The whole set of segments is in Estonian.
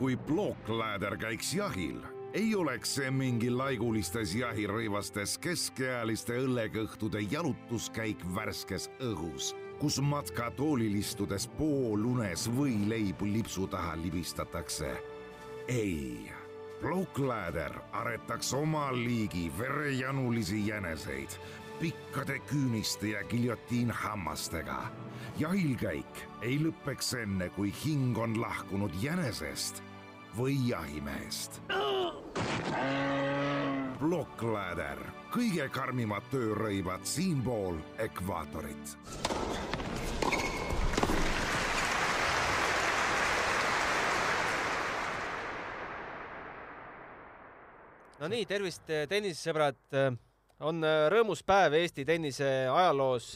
kui plookläder käiks jahil, ei oleks see mingi laigulistes jahirõivastes keskealiste õllekõhtude jalutuskäik värskes õhus, kus matkatoolil istudes poolunes võileibu lipsu taha libistatakse. ei, plookläder aretaks oma liigi verejanulisi jäneseid pikkade küüniste ja giljotiinhammastega. jahilkäik ei lõpeks enne, kui hing on lahkunud jänesest või jahimehest. plokkläder, kõige karmimad töörõivad siinpool ekvaatorit. no nii, tervist, tennisesõbrad. on äh, rõõmus päev Eesti tennise ajaloos.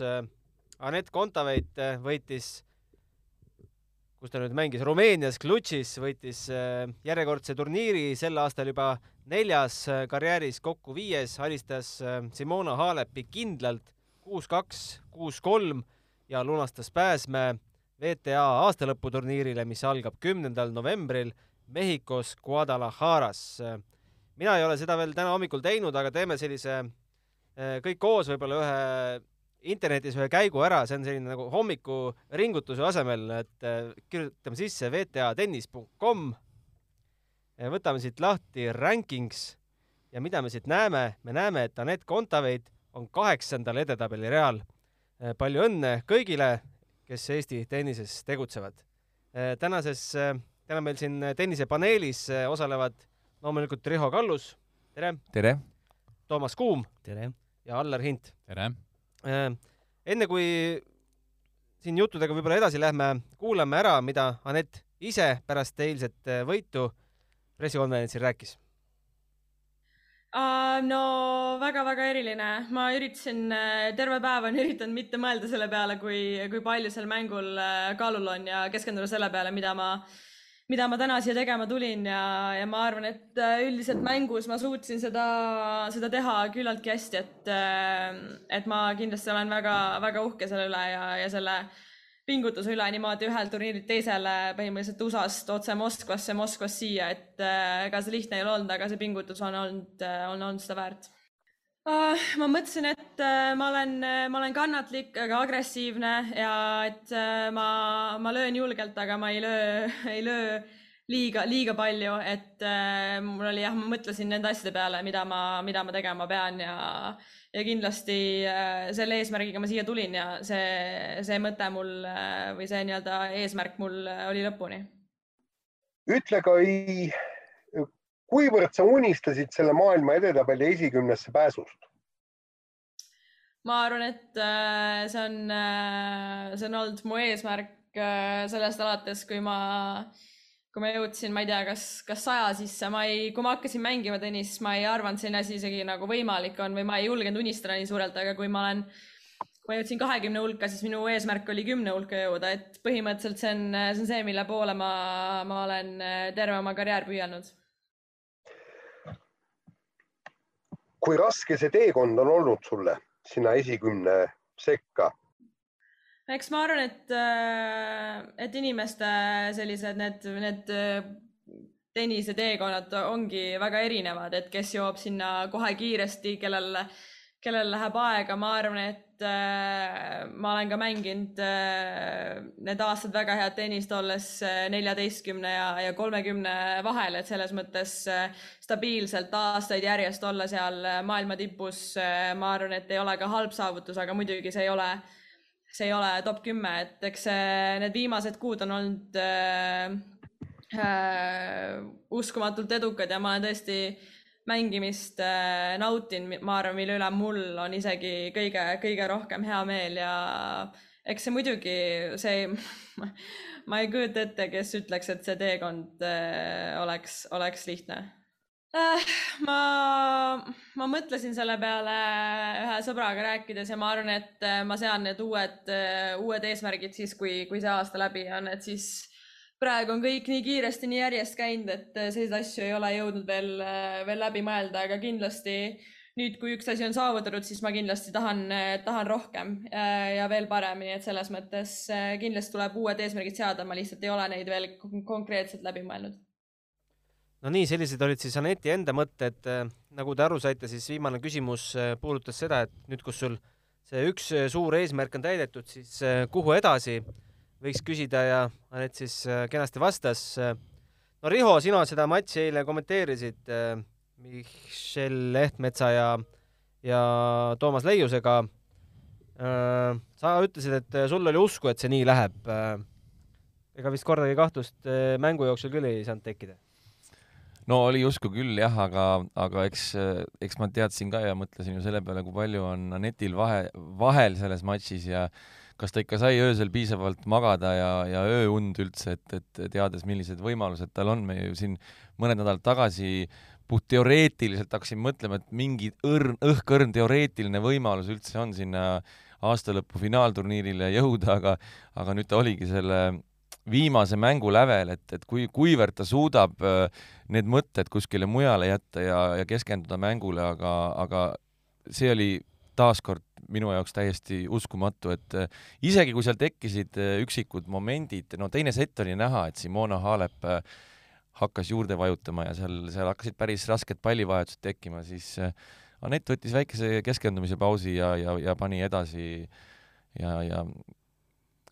Anett Kontaveit võitis, kus ta nüüd mängis, Rumeenias Klutšis, võitis äh, järjekordse turniiri, sel aastal juba neljas karjääris, kokku viies, alistas Simona Halepi kindlalt kuus-kaks, kuus-kolm ja lunastas pääsme WTA aastalõputurniirile, mis algab kümnendal novembril Mehhikos Guadalajaras. Mina ei ole seda veel täna hommikul teinud, aga teeme sellise kõik koos võib-olla ühe internetis ühe käigu ära, see on selline nagu hommikuringutuse asemel, et kirjutame sisse vtatennis.com, võtame siit lahti rankings ja mida me siit näeme, me näeme, et Anett Kontaveit on kaheksandal edetabeli real. palju õnne kõigile, kes Eesti tennises tegutsevad. tänases, täna meil siin tennisepaneelis osalevad loomulikult Riho Kallus, tere! tere! Toomas Kuum. tere! ja Allar Hint. tere! Enne kui siin juttudega võib-olla edasi lähme, kuulame ära, mida Anett ise pärast eilset võitu pressikonverentsil rääkis. Uh, no väga-väga eriline, ma üritasin, terve päev on üritanud mitte mõelda selle peale, kui, kui palju seal mängul kaalul on ja keskenduda selle peale, mida ma, mida ma täna siia tegema tulin ja, ja ma arvan, et üldiselt mängus ma suutsin seda, seda teha küllaltki hästi, et, et ma kindlasti olen väga-väga uhke selle üle ja, ja selle pingutuse üle niimoodi ühelt turniirilt teisele põhimõtteliselt USA-st otse Moskvasse, Moskvast siia, et ega see lihtne ei ole olnud, aga see pingutus on olnud, on olnud seda väärt. Ma mõtlesin, et uh, ma olen, ma olen kannatlik, aga agressiivne ja et uh, ma, ma löön julgelt, aga ma ei löö, ei löö liiga, liiga palju, et äh, mul oli jah, ma mõtlesin nende asjade peale, mida ma, mida ma tegema pean ja, ja kindlasti äh, selle eesmärgiga ma siia tulin ja see, see mõte mul äh, või see nii-öelda eesmärk mul oli lõpuni. ütle, Kai, kuivõrd sa unistasid selle maailma edetabeli esikümnesse pääsust? ma arvan, et äh, see on, see on olnud mu eesmärk sellest alates, kui ma äh, kui ma jõudsin, ma ei tea, kas, kas saja sisse, ma ei, kui ma hakkasin mängima tennist, ma ei arvanud selline asi isegi nagu võimalik on või ma ei julgenud unistada nii suurelt, aga kui ma olen, kui ma jõudsin kahekümne hulka, siis minu eesmärk oli kümne hulka jõuda, et põhimõtteliselt see on, see on see, mille poole ma, ma olen terve oma karjäär püüelnud. Kui raske see teekond on olnud sulle sinna esikümne sekka? eks ma arvan, et, et inimeste sellised need, need tenniseteekonnad ongi väga erinevad, et kes jõuab sinna kohe kiiresti, kellel, kellel läheb aega, ma arvan, et äh, ma olen ka mänginud äh, need aastad väga head tennist, olles neljateistkümne ja, ja kolmekümne vahel, et selles mõttes äh, stabiilselt aastaid järjest olla seal maailma tipus, ma arvan, et ei ole ka halb saavutus, aga muidugi see ei ole see ei ole top kümme, et eks need viimased kuud on olnud äh, äh, uskumatult edukad ja ma olen tõesti mängimist äh, nautinud, ma arvan, mille üle mul on isegi kõige-kõige rohkem hea meel ja eks see muidugi, see ma ei kujuta ette, kes ütleks, et see teekond äh, oleks, oleks lihtne. Äh, ma, ma mõtlesin selle peale ühe sõbraga rääkides ja ma arvan, et ma sean need uued, uued eesmärgid siis, kui, kui see aasta läbi on, et siis praegu on kõik nii kiiresti, nii järjest käinud, et selliseid asju ei ole jõudnud veel, veel läbi mõelda, aga kindlasti nüüd, kui üks asi on saavutatud, siis ma kindlasti tahan, tahan rohkem ja veel paremini, et selles mõttes kindlasti tuleb uued eesmärgid seada, ma lihtsalt ei ole neid veel konkreetselt läbi mõelnud no nii, sellised olid siis Aneti enda mõtted. nagu te aru saite, siis viimane küsimus puudutas seda, et nüüd, kus sul see üks suur eesmärk on täidetud, siis kuhu edasi võiks küsida ja Anett siis kenasti vastas. no Riho, sina seda matši eile kommenteerisid Michel Lehtmetsa ja, ja Toomas Leiusega. sa ütlesid, et sul oli usku, et see nii läheb. ega vist kordagi kahtlust mängu jooksul küll ei saanud tekkida? no oli usku küll jah, aga, aga eks, eks ma teadsin ka ja mõtlesin ju selle peale, kui palju on Anetil vahe, vahel selles matšis ja kas ta ikka sai öösel piisavalt magada ja, ja ööund üldse, et, et teades, millised võimalused tal on, me ju siin mõned nädalad tagasi puht teoreetiliselt hakkasin mõtlema, et mingi õrn, õhkõrn teoreetiline võimalus üldse on sinna aastalõpu finaalturniirile jõuda, aga aga nüüd ta oligi selle viimase mängu lävel, et, et kui, kuivõrd ta suudab äh, need mõtted kuskile mujale jätta ja, ja keskenduda mängule, aga, aga see oli taaskord minu jaoks täiesti uskumatu, et äh, isegi kui seal tekkisid äh, üksikud momendid, no teine sett oli näha, et Simona Halep hakkas juurde vajutama ja seal, seal hakkasid päris rasked pallivahetused tekkima, siis Anett võttis väikese keskendumise pausi ja, ja, ja pani edasi ja, ja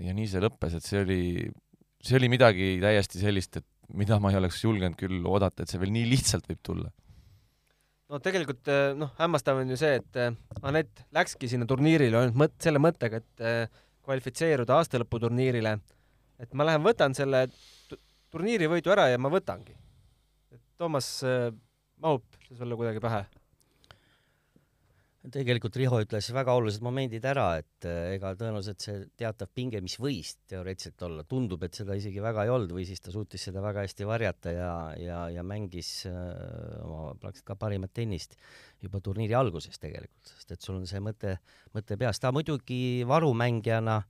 ja nii see lõppes, et see oli see oli midagi täiesti sellist, et mida ma ei oleks julgenud küll oodata, et see veel nii lihtsalt võib tulla. No tegelikult eh, noh, hämmastav on ju see, et eh, Anett läkski sinna turniirile ainult mõt-, selle mõttega, et eh, kvalifitseeruda aastalõputurniirile. et ma lähen võtan selle turniiri võidu ära ja ma võtangi. Toomas, mahub see sulle kuidagi pähe? Tegelikult Riho ütles väga olulised momendid ära, et eh, ega tõenäoliselt see teatav pinge, mis võis teoreetiliselt olla, tundub, et seda isegi väga ei olnud või siis ta suutis seda väga hästi varjata ja, ja, ja mängis äh, oma praktiliselt ka parimat tennist juba turniiri alguses tegelikult, sest et sul on see mõte, mõte peas. ta muidugi varumängijana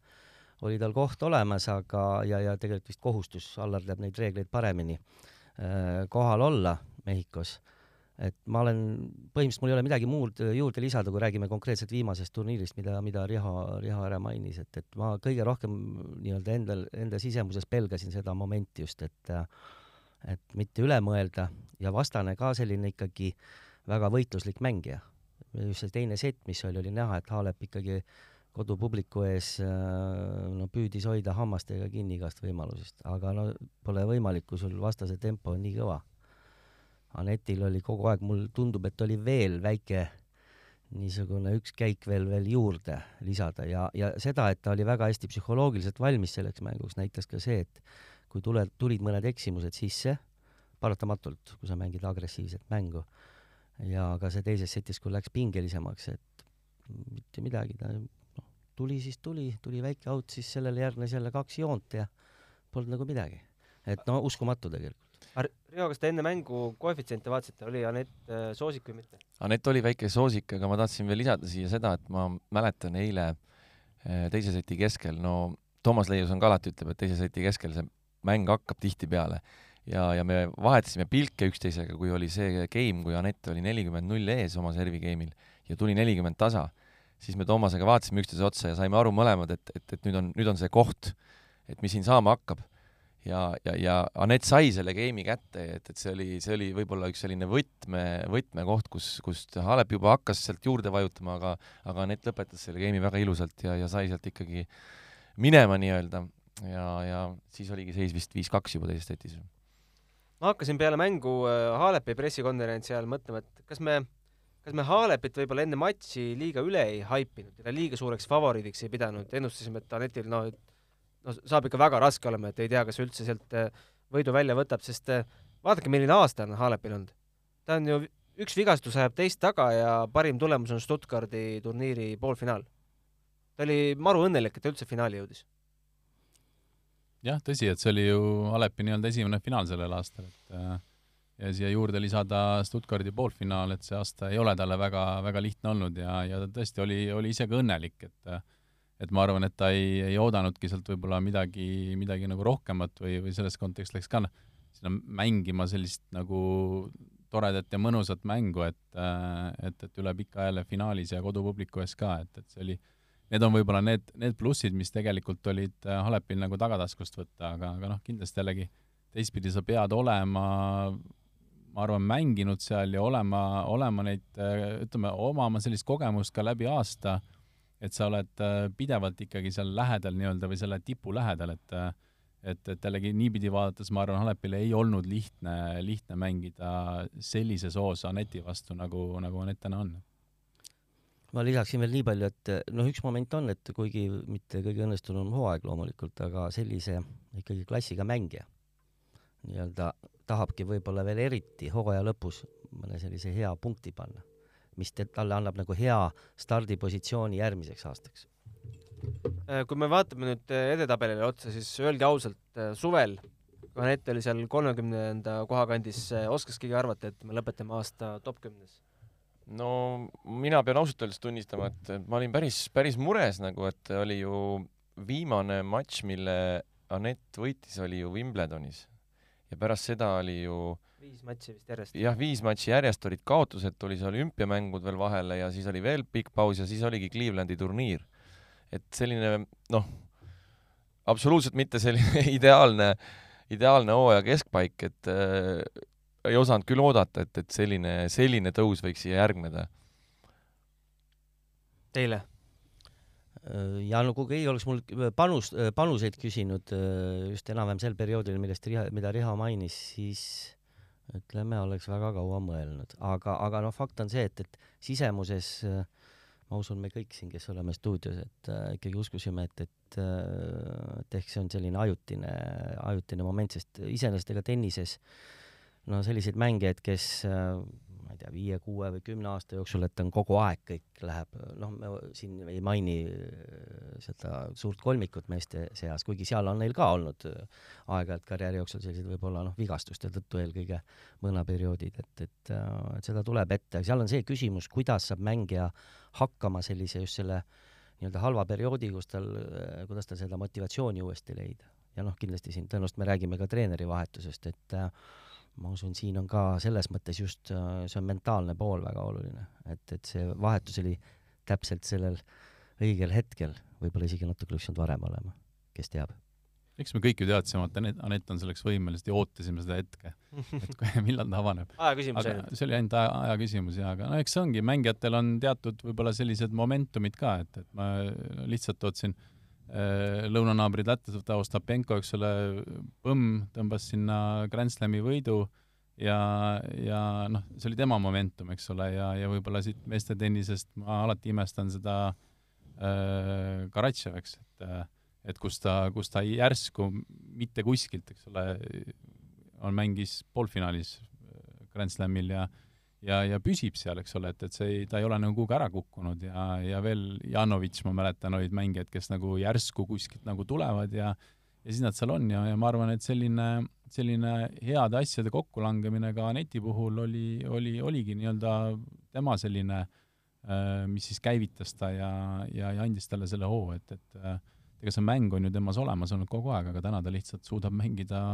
oli tal koht olemas, aga, ja, ja tegelikult vist kohustus, Allar teab neid reegleid paremini äh,, kohal olla Mehhikos et ma olen, põhimõtteliselt mul ei ole midagi muud juurde lisada, kui räägime konkreetselt viimasest turniirist, mida, mida Riho, Riho ära mainis, et, et ma kõige rohkem nii-öelda endal, enda sisemuses pelgasin seda momenti just, et et mitte üle mõelda ja vastane ka selline ikkagi väga võitluslik mängija. just see teine sett, mis oli, oli näha, et Halep ikkagi kodupubliku ees no püüdis hoida hammastega kinni igast võimalusest, aga no pole võimalik, kui sul vastase tempo on nii kõva Anetil oli kogu aeg, mul tundub, et oli veel väike niisugune üks käik veel, veel juurde lisada ja, ja seda, et ta oli väga hästi psühholoogiliselt valmis selleks mänguks, näitas ka see, et kui tuled, tulid mõned eksimused sisse, paratamatult, kui sa mängid agressiivset mängu, ja ka see teises setis, kui läks pingelisemaks, et mitte midagi, ta noh, tuli siis tuli, tuli väike out, siis sellele järgnes jälle kaks joont ja polnud nagu midagi. et no uskumatu tegelikult. Riho, kas te enne mängu koefitsiente vaatasite, oli Anett äh, soosik või mitte? Anett oli väike soosik, aga ma tahtsin veel lisada siia seda, et ma mäletan eile äh, teise seti keskel, no Toomas Leius on ka alati ütleb, et teise seti keskel see mäng hakkab tihtipeale. Ja, ja me vahetasime pilke üksteisega, kui oli see game, kui Anett oli nelikümmend null ees oma servi game'il ja tuli nelikümmend tasa, siis me Toomasega vaatasime üksteise otsa ja saime aru mõlemad, et, et, et nüüd on, nüüd on see koht, et mis siin saama hakkab ja, ja, ja Anett sai selle game'i kätte, et, et see oli, see oli võib-olla üks selline võtme, võtmekoht, kus, kust Halep juba hakkas sealt juurde vajutama, aga aga Anett lõpetas selle game'i väga ilusalt ja, ja sai sealt ikkagi minema nii-öelda ja, ja siis oligi seis vist viis-kaks juba teises setis. ma hakkasin peale mängu äh, Halepi pressikonverentsi ajal mõtlema, et kas me, kas me Halepit võib-olla enne matši liiga üle ei haipinud, teda liiga suureks favoriidiks ei pidanud, ennustasime, et Anetil noh, no saab ikka väga raske olema, et ei tea, kas üldse sealt äh, võidu välja võtab, sest äh, vaadake, milline aasta on Halepil olnud. ta on ju, üks vigastus ajab teist taga ja parim tulemus on Stuttgardi turniiri poolfinaal. ta oli maru õnnelik, et ta üldse finaali jõudis. jah, tõsi, et see oli ju Alepi nii-öelda esimene finaal sellel aastal, et äh, ja siia juurde lisada Stuttgardi poolfinaal, et see aasta ei ole talle väga, väga lihtne olnud ja, ja ta tõesti oli, oli ise ka õnnelik, et et ma arvan, et ta ei, ei oodanudki sealt võib-olla midagi, midagi nagu rohkemat või, või selles kontekstis läks ka sinna mängima sellist nagu toredat ja mõnusat mängu, et, et, et üle pika jälle finaalis ja kodupubliku ees ka, et, et see oli, need on võib-olla need, need plussid, mis tegelikult olid Halepil nagu tagataskust võtta, aga, aga noh, kindlasti jällegi teistpidi sa pead olema ma arvan, mänginud seal ja olema, olema neid, ütleme, omama sellist kogemust ka läbi aasta, et sa oled pidevalt ikkagi seal lähedal nii-öelda või selle tipu lähedal, et et, et jällegi niipidi vaadates ma arvan, Halepil ei olnud lihtne, lihtne mängida sellises hoos Aneti vastu, nagu, nagu Anett täna on. ma lisaksin veel nii palju, et noh, üks moment on, et kuigi mitte kõige õnnestunum hooaeg loomulikult, aga sellise ikkagi klassiga mängija nii-öelda tahabki võib-olla veel eriti hooaja lõpus mõne sellise hea punkti panna, mis talle annab nagu hea stardipositsiooni järgmiseks aastaks Äh, kui me vaatame nüüd äh, edetabelile otsa, siis öelge ausalt, äh, suvel, kui Anett oli seal kolmekümnenda koha kandis, oskas keegi arvata, et me lõpetame aasta top kümnes? no mina pean ausalt öeldes tunnistama, et ma olin päris, päris mures nagu, et oli ju viimane matš, mille Anett võitis, oli ju Wimbledonis. ja pärast seda oli ju viis matši vist järjest. jah, viis matši järjest olid kaotused, tuli see olümpiamängud veel vahele ja siis oli veel pikk paus ja siis oligi Clevelandi turniir et selline noh, absoluutselt mitte selline ideaalne, ideaalne hooaja keskpaik, et äh, ei osanud küll oodata, et, et selline, selline tõus võiks siia järgneda. Teile? Äh, ja no kui keegi oleks mul panus, panuseid küsinud äh, just enam-vähem sel perioodil, millest Riha, mida Riho mainis, siis ütleme, oleks väga kaua mõelnud, aga, aga noh, fakt on see, et, et sisemuses äh, ma usun, me kõik siin, kes oleme stuudios, et äh, ikkagi uskusime, et, et äh, et ehk see on selline ajutine, ajutine moment, sest iseenesest ega tennises no selliseid mängijaid, kes äh, ma ei tea, viie, kuue või kümne aasta jooksul, et on kogu aeg kõik läheb, noh, me siin ei maini äh, seda suurt kolmikut meeste seas, kuigi seal on neil ka olnud äh, aeg-ajalt karjääri jooksul sellised võib-olla noh, vigastuste tõttu eelkõige mõõnaperioodid, et, et, et seda tuleb ette, seal on see küsimus, kuidas saab mängija hakkama sellise just selle nii-öelda halva perioodi, kus tal, kuidas tal seda motivatsiooni uuesti leida. ja noh, kindlasti siin tõenäoliselt me räägime ka treeneri vahetusest, et äh, ma usun, siin on ka selles mõttes just äh, see on mentaalne pool väga oluline, et, et see vahetus oli täpselt sellel õigel hetkel, võib-olla isegi natuke oleks pidanud varem olema, kes teab. eks me kõik ju teadsime, et Anett, Anett on selleks võimeline ja ootasime seda hetke, et kui, millal ta avaneb. aja küsimus ainult. see oli ainult aja, aja küsimus jaa, aga no eks see ongi, mängijatel on teatud võib-olla sellised momentumid ka, et, et ma lihtsalt tootsin äh, Äh, lõunanaabrid lätlased, Ostapenko, eks ole, põmm tõmbas sinna Grand Slami võidu ja, ja noh, see oli tema momentum, eks ole, ja, ja võib-olla siit meeste tennisest ma alati imestan seda äh, Karatšev, eks, et äh, et kus ta, kus ta järsku mitte kuskilt, eks ole, on, mängis poolfinaalis äh, Grand Slamil ja ja, ja püsib seal, eks ole, et, et see ei, ta ei ole nagu kuhugi ära kukkunud ja, ja veel Janovitš, ma mäletan, olid mängijad, kes nagu järsku kuskilt nagu tulevad ja ja siis nad seal on ja, ja ma arvan, et selline, selline heade asjade kokkulangemine ka Aneti puhul oli, oli, oligi nii-öelda tema selline äh, mis siis käivitas ta ja, ja, ja andis talle selle hoo, et, et äh, ega see mäng on ju temas olemas olnud kogu aeg, aga täna ta lihtsalt suudab mängida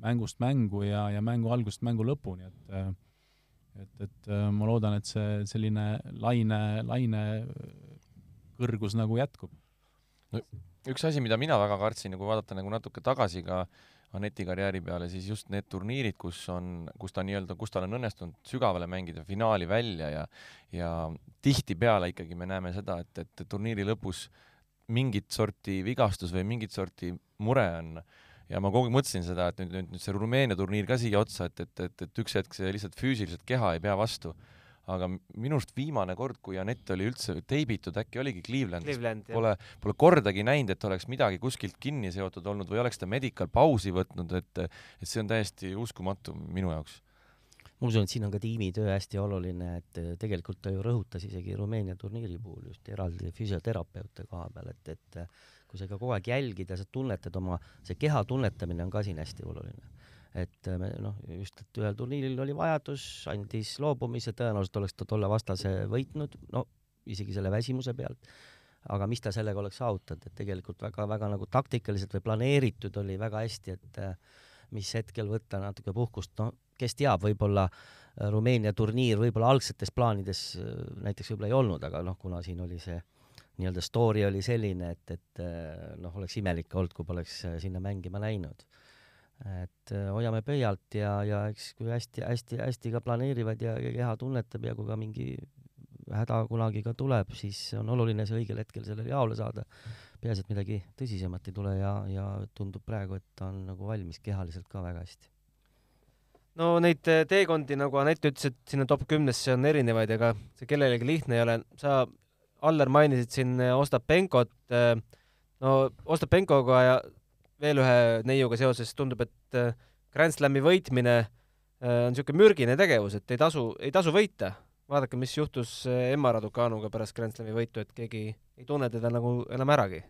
mängust mängu ja, ja mängu algusest mängu lõpuni, et äh, et, et äh, ma loodan, et see selline laine, laine kõrgus nagu jätkub. no üks asi, mida mina väga kartsin ja kui vaadata nagu natuke tagasi ka Aneti karjääri peale, siis just need turniirid, kus on, kus ta nii-öelda, kus tal on õnnestunud sügavale mängida finaali välja ja ja tihtipeale ikkagi me näeme seda, et, et turniiri lõpus mingit sorti vigastus või mingit sorti mure on äh, ja ma kogu aeg mõtlesin seda, et nüüd, nüüd, nüüd see Rumeenia turniir ka siia otsa, et, et, et, et üks hetk see lihtsalt füüsiliselt keha ei pea vastu. aga minu arust viimane kord, kui Anett oli üldse teibitud, äkki oligi Clevelandis Cleveland, pole, pole kordagi näinud, et oleks midagi kuskilt kinni seotud olnud või oleks ta medical pausi võtnud, et et see on täiesti uskumatu minu jaoks. Ma usun, et siin on ka tiimitöö hästi oluline, et tegelikult ta ju rõhutas isegi Rumeenia turniiri puhul just eraldi füsioterapeute koha peal, et, et kui sa ikka kogu aeg jälgid ja sa tunnetad oma, see keha tunnetamine on ka siin hästi oluline. et me noh, just, et ühel turniiril oli vajadus, andis loobumise, tõenäoliselt oleks ta tolle vastase võitnud, no isegi selle väsimuse pealt, aga mis ta sellega oleks saavutanud, et tegelikult väga-väga nagu taktikaliselt või planeeritud oli väga hästi, et mis hetkel võtta natuke puhkust, no kes teab, võib-olla Rumeenia turniir võib-olla algsetes plaanides näiteks võib-olla ei olnud, aga noh, kuna siin oli see nii-öelda story oli selline, et, et äh, noh, oleks imelik olnud, kui poleks äh, sinna mängima läinud. et äh, hoiame pöialt ja, ja eks kui hästi-hästi-hästi ka planeerivad ja, keha tunnetab ja kui ka mingi häda kunagi ka tuleb, siis on oluline see õigel hetkel sellele jaole saada. peaasi, et midagi tõsisemat ei tule ja, ja tundub praegu, et ta on nagu valmis kehaliselt ka väga hästi. no neid teekondi, nagu Anett ütles, et sinna top kümnesse on erinevaid, ega see kellelegi lihtne ei ole. sa, Aller, mainisid siin äh, Ostapenkot. no Ostapenkoga ja veel ühe neiuga seoses tundub, et äh, Grand Slami võitmine äh, on niisugune mürgine tegevus, et ei tasu, ei tasu võita. vaadake, mis juhtus äh, Emma Raducanuga pärast Grand Slami võitu, et keegi ei tunne teda nagu enam äragi.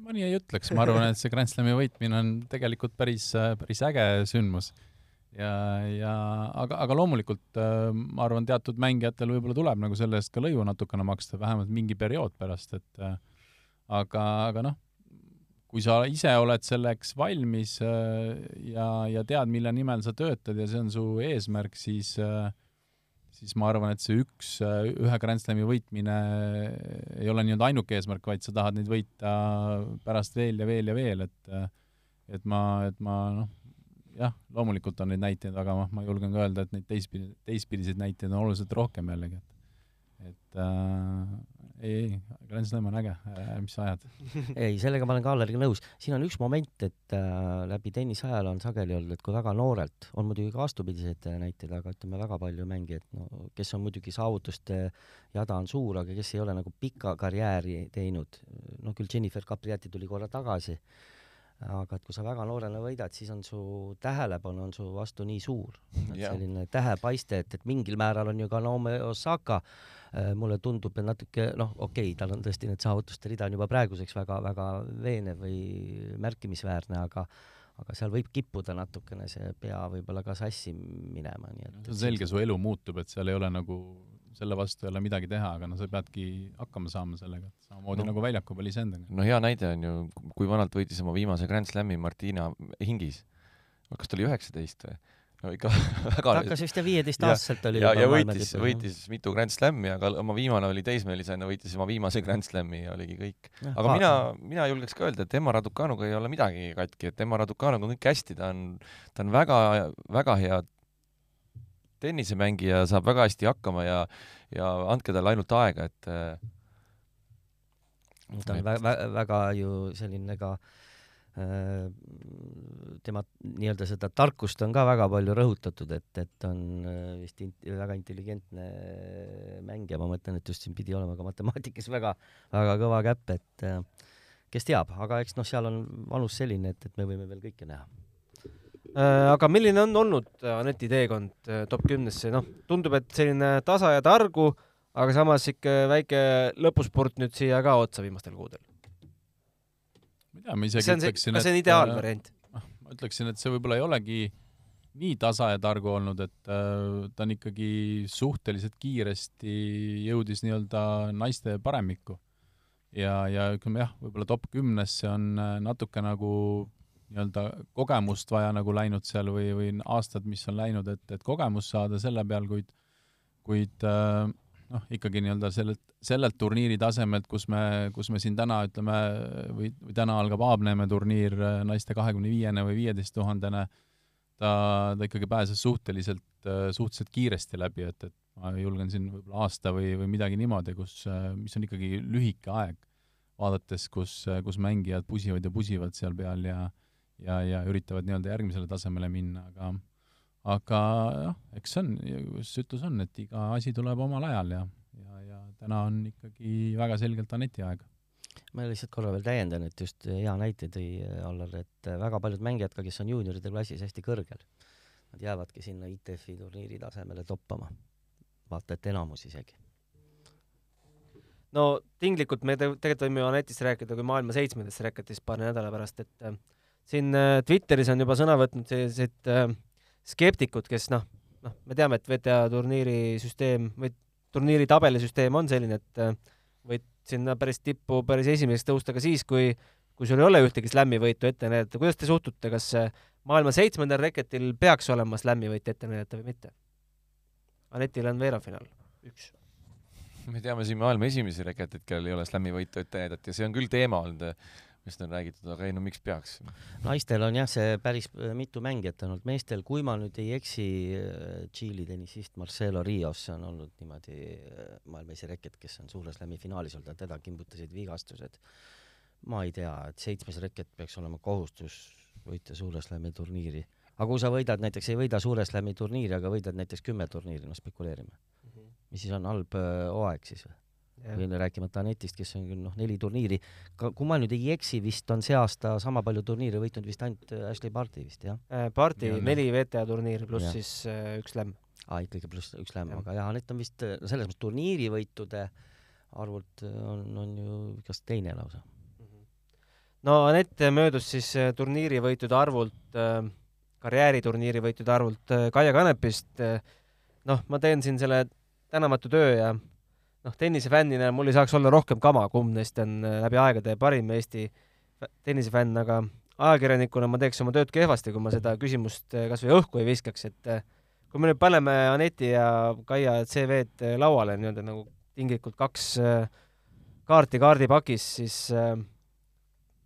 ma nii ei ütleks, ma arvan, et see Grand Slami võitmine on tegelikult päris, päris äge sündmus. Ja, ja aga, aga loomulikult ma arvan, teatud mängijatel võib-olla tuleb nagu selle eest ka lõivu natukene maksta, vähemalt mingi periood pärast, et aga, aga noh, kui sa ise oled selleks valmis äh, ja, ja tead, mille nimel sa töötad ja see on su eesmärk, siis äh, siis ma arvan, et see üks, äh, ühe Grand Slami võitmine ei ole nii-öelda ainuke eesmärk, vaid sa tahad neid võita pärast veel ja veel ja veel, et et ma, et ma noh, jah, loomulikult on neid näiteid, aga ma, ma julgen ka öelda, et neid teistpidi, teistpidiseid näiteid on oluliselt rohkem jällegi, et et äh, ei, ei, Grand Slam on äge äh,, mis sa ajad ei, sellega ma olen ka Alleriga nõus. siin on üks moment, et äh, läbi tennise ajal on sageli olnud, et kui väga noorelt, on muidugi ka vastupidiseid näiteid, aga ütleme, väga palju mängijaid, no kes on muidugi saavutuste jada on suur, aga kes ei ole nagu pikka karjääri teinud, no küll Jennifer Capriati tuli korra tagasi, aga et kui sa väga noorena võidad, siis on su tähelepanu on su vastu nii suur, selline tähepaiste, et, et mingil määral on ju ka Naomi Osaka äh, mulle tundub, et natuke noh, okei okay,, tal on tõesti need saavutuste rida on juba praeguseks väga-väga veenev või märkimisväärne, aga aga seal võib kippuda natukene see pea võib-olla ka sassi minema, nii et selge, su elu muutub, et seal ei ole nagu selle vastu ei ole midagi teha, aga no sa peadki hakkama saama sellega, samamoodi no. nagu väljaku peal iseendaga. no hea näide on ju, kui vanalt võitis oma viimase Grand Slami Martina Hingis. kas ta oli üheksateist või? no ikka väga ta hakkas vist ja viieteistaastaselt oli ja, ja võitis, võitis mitu Grand Slami, aga oma viimane oli teismelisena, võitis oma viimase Grand Slami ja oligi kõik. aga ha, mina, mina julgeks ka öelda, et Emma Raducanuga ei ole midagi katki, et Emma Raducanuga on kõik hästi, ta on, ta on väga, väga hea tennisemängija saab väga hästi hakkama ja, ja andke talle ainult aega, et ta on väga, väga ju selline ka äh, tema nii-öelda seda tarkust on ka väga palju rõhutatud, et, et on äh, vist int, väga intelligentne mängija, ma mõtlen, et just siin pidi olema ka matemaatikas väga, väga kõva käpp, et äh, kes teab, aga eks noh, seal on vanus selline, et, et me võime veel kõike näha. Äh, aga milline on olnud äh, Aneti teekond äh, top kümnesse, noh, tundub, et selline tasa ja targu, aga samas ikka väike lõpuspurt nüüd siia ka otsa viimastel kuudel. ma ei tea, ma isegi ütleksin, et see on ideaalvariant? noh, ma ütleksin, et see võib-olla ei olegi nii tasa ja targu olnud, et äh, ta on ikkagi suhteliselt kiiresti jõudis nii-öelda naiste paremikku. ja, ja ütleme jah, võib-olla top kümnesse on natuke nagu nii-öelda kogemust vaja nagu läinud seal või, või aastad, mis on läinud, et, et kogemust saada selle peal, kuid, kuid äh, noh, ikkagi nii-öelda sellelt, sellelt turniiri tasemelt, kus me, kus me siin täna ütleme, või, või täna algab Aabneeme turniir äh, naiste kahekümne viiene või viieteist tuhandene, ta, ta ikkagi pääses suhteliselt, äh, suhteliselt kiiresti läbi, et, et ma julgen siin võib-olla aasta või, või midagi niimoodi, kus, mis on ikkagi lühike aeg, vaadates, kus, kus mängijad pusivad ja pusivad seal peal ja ja, ja üritavad nii-öelda järgmisele tasemele minna, aga aga jah, eks see on, kus ütlus on, et iga asi tuleb omal ajal ja, ja, ja täna on ikkagi väga selgelt Aneti aeg. ma lihtsalt korra veel täiendan, et just hea näite tõi Allar, et väga paljud mängijad ka, kes on juunioride klassis hästi kõrgel, nad jäävadki sinna ITF-i turniiri tasemele toppama. vaata et enamus isegi no tinglikult me tegelikult võime ju Anetist rääkida kui maailma seitsmendast racketist paari nädala pärast, et siin äh, Twitteris on juba sõna võtnud sellised äh, skeptikud, kes noh, noh, me teame, et WTA turniirisüsteem või turniiri tabelisüsteem on selline, et äh, võid sinna päris tippu päris esimeseks tõusta ka siis, kui, kui sul ei ole ühtegi slam'i võitu ette näidata. kuidas te suhtute, kas maailma seitsmendal reketil peaks olema slam'i võit ette näidata või mitte? Anetil on veerandfinaal, üks me teame siin maailma esimesi reketeid, kellel ei ole slam'i võitu ette näidata ja see on küll teema olnud millest on räägitud, aga ei no miks peaks? naistel on jah, see päris äh, mitu mängijat olnud, meestel, kui ma nüüd ei eksi, Tšiili tennisist Marcelo Rios on olnud niimoodi äh, maailma esireket, kes on suure slam'i finaalis olnud ja teda kimbutasid vigastused. ma ei tea, et seitsmes reket peaks olema kohustus võita suure slam'i turniiri. aga kui sa võidad näiteks, ei võida suure slam'i turniiri, aga võidad näiteks kümme turniiri, no spekuleerime. mis siis on halb äh, hooaeg siis või? No rääkimata Anetist, kes on küll noh, neli turniiri, kui ma nüüd ei eksi, vist on see aasta sama palju turniire võitnud vist ainult äh, Ashley Barti vist jah? Nii on, jah. neli VTA turniiri pluss Jah. siis äh, üks lämm. aa, ikkagi pluss üks lämm, aga jah, Anett on vist äh, selles mõttes turniirivõitude arvult äh, on, on ju kas teine lausa. no Anett möödus siis äh, turniirivõitude arvult, karjääriturniiri võitude arvult äh, Kaia Kanepist. noh, ma teen siin selle tänamatu töö ja noh, tennisefännina mul ei saaks olla rohkem kama, kumb neist on äh, läbi aegade parim Eesti fä- tennisefänn, aga ajakirjanikuna ma teeks oma tööd kehvasti, kui ma seda küsimust äh, kas või õhku ei viskaks, et äh, kui me nüüd paneme Aneti ja Kaia CV-d lauale nii-öelda nagu tinglikult kaks kaarti kaardipakis, siis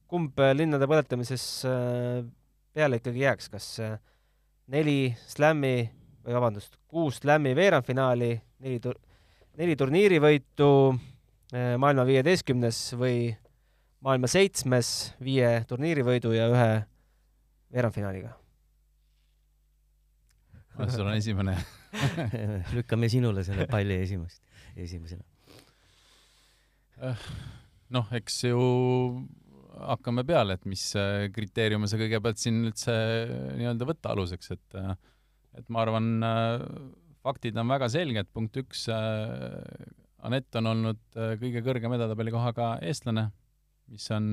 kumb linnade põletamises peale ikkagi jääks, kas neli slam'i või vabandust, kuus slam'i veerandfinaali, neli tur-, neli turniirivõitu, maailma viieteistkümnes või maailma seitsmes viie turniirivõidu ja ühe veerandfinaaliga? sul on esimene. lükkame sinule selle palli esimest, esimesena. noh, eks ju hakkame peale, et mis äh, kriteeriume sa kõigepealt siin üldse äh, nii-öelda võtta aluseks, et äh, et ma arvan, faktid on väga selged, punkt üks, Anett on olnud äh, kõige kõrgema edetabeli kohaga eestlane, mis on,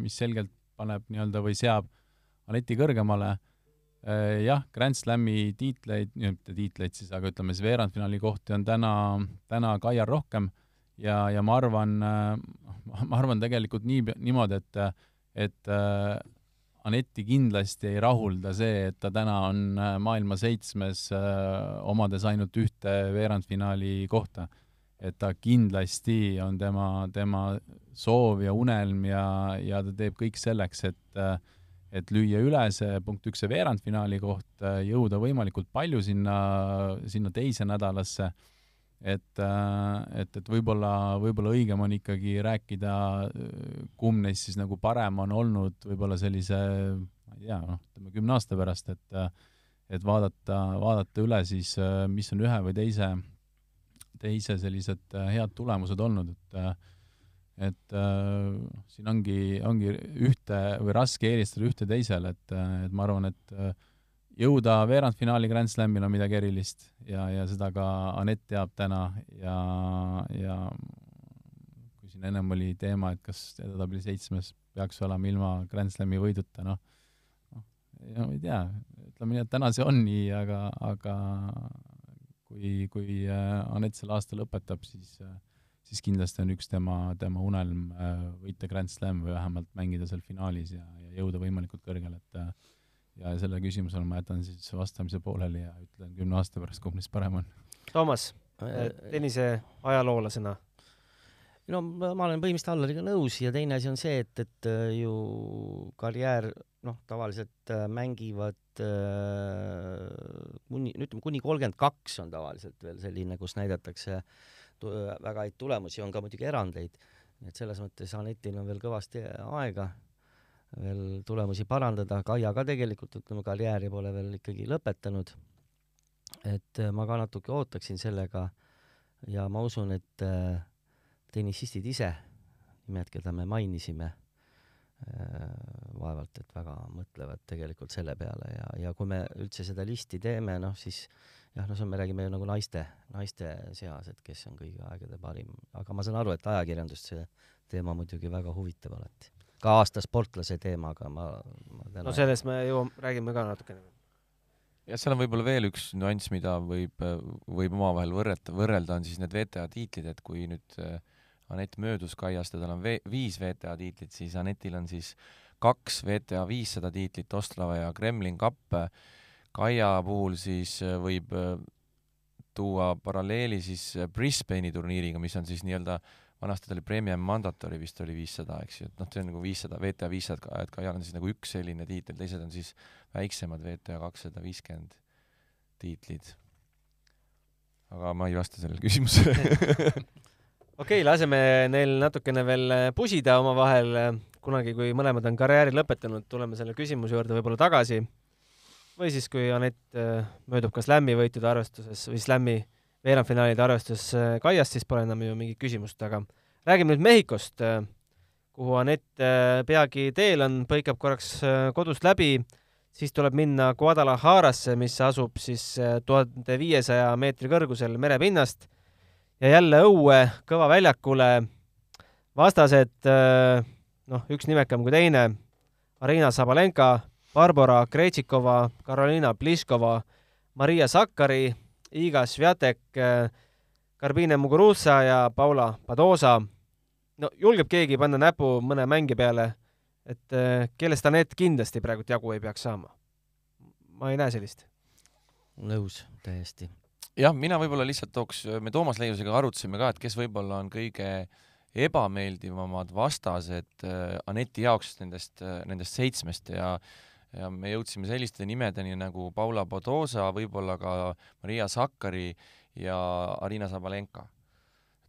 mis selgelt paneb nii-öelda või seab Aneti kõrgemale. jah, Grand Slami tiitleid, mitte tiitleid siis, aga ütleme siis veerandfinaali kohti on täna, täna Kaial rohkem ja, ja ma arvan, ma arvan tegelikult nii, niimoodi, et, et Anetti kindlasti ei rahulda see, et ta täna on äh, maailma seitsmes äh,, omades ainult ühte veerandfinaali kohta. et ta kindlasti on tema, tema soov ja unelm ja, ja ta teeb kõik selleks, et äh, et lüüa üle see punkt üks, see veerandfinaali koht, jõuda võimalikult palju sinna, sinna teise nädalasse et, et, et võib-olla, võib-olla õigem on ikkagi rääkida, kumb neist siis nagu parem on olnud võib-olla sellise, ma ei tea, noh, ütleme kümne aasta pärast, et et vaadata, vaadata üle siis, mis on ühe või teise, teise sellised head tulemused olnud, et et äh, siin ongi, ongi ühte või raske eelistada ühte teisele, et, et ma arvan, et äh, jõuda veerandfinaali Grand Slamil on midagi erilist ja, ja seda ka Anett teab täna ja, ja kui siin ennem oli teema, et kas edetabeli seitsmes peaks olema ilma Grand Slami võiduta, noh, no ei tea, ütleme nii, et täna see on nii, aga, aga kui, kui äh, Anett selle aasta lõpetab, siis äh, siis kindlasti on üks tema, tema unelm äh, võita Grand Slam või vähemalt mängida seal finaalis ja, ja jõuda võimalikult kõrgele, et ja sellele küsimusele ma jätan siis vastamise pooleli ja ütlen kümne aasta pärast, kumb neist parem on. Toomas, Äh, tennise ajaloolasena, no ma olen põhimõtteliselt Allariga nõus ja teine asi on see, et, et äh, ju karjäär, noh, tavaliselt äh, mängivad äh, kuni, ütleme kuni kolmkümmend kaks on tavaliselt veel selline, kus näidatakse tu- väga häid tulemusi, on ka muidugi erandeid, et selles mõttes Anetil on veel kõvasti aega veel tulemusi parandada, Kaia ka tegelikult, ütleme, karjääri pole veel ikkagi lõpetanud. et äh, ma ka natuke ootaksin sellega ja ma usun, et äh, tennisistid ise, nimed, keda me mainisime, vaevalt et väga mõtlevad tegelikult selle peale ja, ja kui me üldse seda listi teeme, noh siis jah, no see on, me räägime ju nagu naiste, naiste seas, et kes on kõigi aegade parim, aga ma saan aru, et ajakirjandust see teema muidugi väga huvitab alati. Ka aasta sportlase teemaga ma, ma täna no sellest me jõuame, räägime ka natukene. ja seal on võib-olla veel üks nüanss, mida võib, võib omavahel võrrelda, võrrelda, on siis need VTA tiitlid, et kui nüüd äh, Anett möödus Kaiast ja tal on viis VTA tiitlit, siis Anetil on siis kaks VTA viissada tiitlit, Ostrava ja Kremlin kapp. Kaia puhul siis äh, võib äh, tuua paralleeli siis äh, Brisbane'i turniiriga, mis on siis nii-öelda vanasti ta oli Premium Mandatory vist oli viissada, eks ju, et noh, see on nagu viissada, VTA viissada, et Kaial on siis nagu üks selline tiitel, teised on siis väiksemad VTA kakssada viiskümmend tiitlid. aga ma ei vasta sellele küsimusele okei okay,, laseme neil natukene veel pusida omavahel. kunagi, kui mõlemad on karjääri lõpetanud, tuleme selle küsimuse juurde võib-olla tagasi. või siis, kui Anett äh, möödub ka slam'i võitude arvestuses või slam'i veerandfinaalide arvestus äh, Kaiast, siis pole enam ju mingit küsimust, aga räägime nüüd Mehhikost, äh, kuhu Anett äh, peagi teel on, põikab korraks kodust läbi, siis tuleb minna Guadalajarasse, mis asub siis tuhande viiesaja meetri kõrgusel merepinnast. Ja jälle õue kõva väljakule. vastased, noh, üks nimekam kui teine, Arina Sabalenka, Barbara Krejtšikova, Karolina Pliškova, Maria Sakkari Iga Sviatek, Karbine Muguruza ja Paula Padosa. no julgeb keegi panna näpu mõne mängija peale, et eh, kellest Anett kindlasti praegult jagu ei peaks saama? ma ei näe sellist. nõus, täiesti. jah, mina võib-olla lihtsalt tooks, me Toomas Leiusega arutasime ka, et kes võib-olla on kõige ebameeldivamad vastased eh, Aneti jaoks nendest, eh, nendest seitsmest ja ja me jõudsime selliste nimedeni nagu Paula Podosa, võib-olla ka Maria Sakkari ja Arina Sabalenka.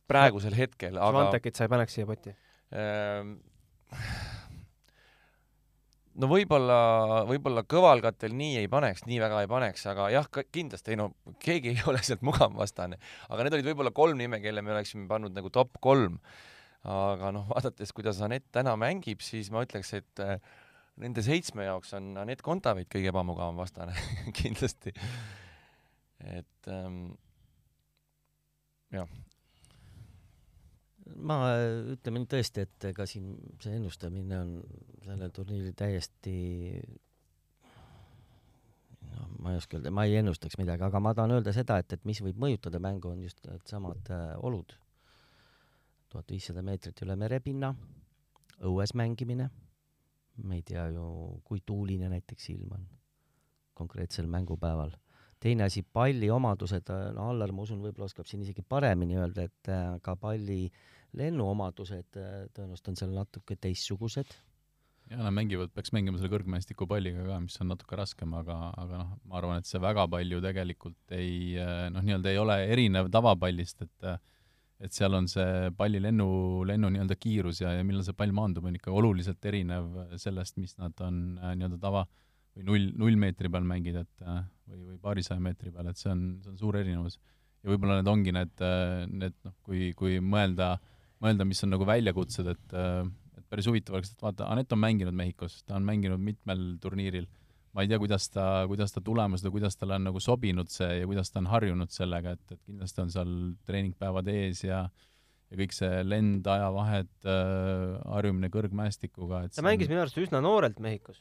praegusel hetkel, aga Svantekit sa ei paneks siia potti ähm,? no võib-olla, võib-olla kõvalkatel nii ei paneks, nii väga ei paneks, aga jah, kindlasti ei no keegi ei ole sealt mugav vastane. aga need olid võib-olla kolm nime, kelle me oleksime pannud nagu top kolm. aga noh, vaadates, kuidas Anett täna mängib, siis ma ütleks, et äh, nende seitsme jaoks on Anett Kontaveit kõige ebamugavam vastane kindlasti. et ähm, jah. ma ütleme nüüd tõesti, et ega siin see ennustamine on sellel turniiril täiesti noh, ma ei oska öelda, ma ei ennustaks midagi, aga ma tahan öelda seda, et, et mis võib mõjutada mängu, on just needsamad äh, olud. tuhat viissada meetrit üle merepinna, õues mängimine me ei tea ju, kui tuuline näiteks ilm on konkreetsel mängupäeval. teine asi, palli omadused, no Allar, ma usun, võib-olla oskab siin isegi paremini öelda, et äh, ka palli lennuomadused äh, tõenäoliselt on seal natuke teistsugused. ja nad mängivad, peaks mängima selle kõrgmäestikupalliga ka, mis on natuke raskem, aga, aga noh, ma arvan, et see väga palju tegelikult ei äh, noh, nii-öelda ei ole erinev tavapallist, et et seal on see palli lennu, lennu nii-öelda kiirus ja, ja millal see pall maandub, on ikka oluliselt erinev sellest, mis nad on äh, nii-öelda tava või null, null meetri peal mängida, et äh, või, või paarisaja meetri peal, et see on, see on suur erinevus. ja võib-olla need ongi need, äh, need noh, kui, kui mõelda, mõelda, mis on nagu väljakutsed, et et päris huvitav oleks, et vaata, Anett on mänginud Mehhikos, ta on mänginud mitmel turniiril ma ei tea, kuidas ta, kuidas ta tulemused või kuidas talle on nagu sobinud see ja kuidas ta on harjunud sellega, et, et kindlasti on seal treeningpäevad ees ja ja kõik see lend, ajavahed äh,, harjumine kõrgmäestikuga, et ta mängis on... minu arust üsna noorelt Mehhikos.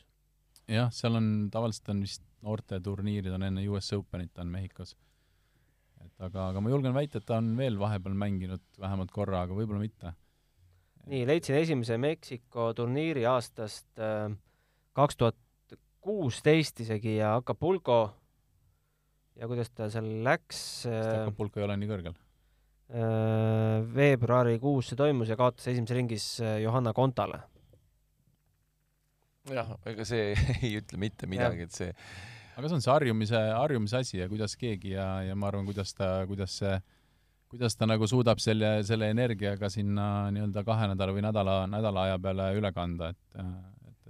jah, seal on, tavaliselt on vist noorteturniirid on enne US Openit on Mehhikos. et aga, aga ma julgen väita, et ta on veel vahepeal mänginud vähemalt korra, aga võib-olla mitte. nii, leidsin esimese Meksiko turniiri aastast äh, kaks tuhat kuusteist isegi ja Acapulco ja kuidas ta seal läks. Acapulco ei ole nii kõrgel? Äh, veebruarikuus see toimus ja kaotas esimeses ringis äh, Johanna Kontale. jah, ega see ei ütle mitte midagi, et see aga see on see harjumise, harjumise asi ja kuidas keegi ja, ja ma arvan, kuidas ta, kuidas see, kuidas ta nagu suudab selle, selle energiaga sinna nii-öelda kahe nädala või nädala, nädala aja peale üle kanda, et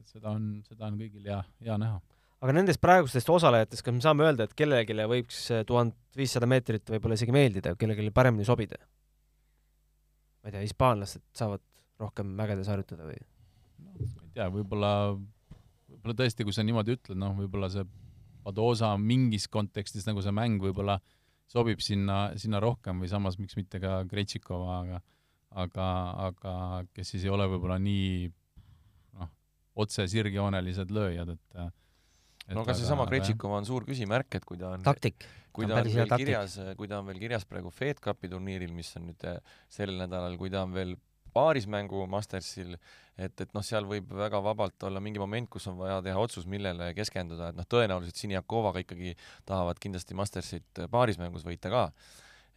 et seda on, seda on kõigil hea, hea näha. aga nendest praegustest osalejatest, kas me saame öelda, et kellelegi võiks tuhat viissada meetrit võib-olla isegi meeldida, kellelegi paremini sobida? ma ei tea, hispaanlased saavad rohkem mägedes harjutada või? no ma ei tea, võib-olla, võib-olla tõesti, kui sa niimoodi ütled, noh, võib-olla see Padosa mingis kontekstis nagu see mäng võib-olla sobib sinna, sinna rohkem või samas miks mitte ka Gretšikova, aga aga, aga kes siis ei ole võib-olla nii otse sirgjoonelised lööjad, et et no aga seesama Kretšikova on suur küsimärk, et kui ta on taktik. kui ta on veel taktik. kirjas, kui ta on veel kirjas praegu Fed Cupi turniiril, mis on nüüd eh, sel nädalal, kui ta on veel paarismängu Mastersil, et, et noh, seal võib väga vabalt olla mingi moment, kus on vaja teha otsus, millele keskenduda, et noh, tõenäoliselt Siniakovaga ikkagi tahavad kindlasti Mastersit paarismängus võita ka.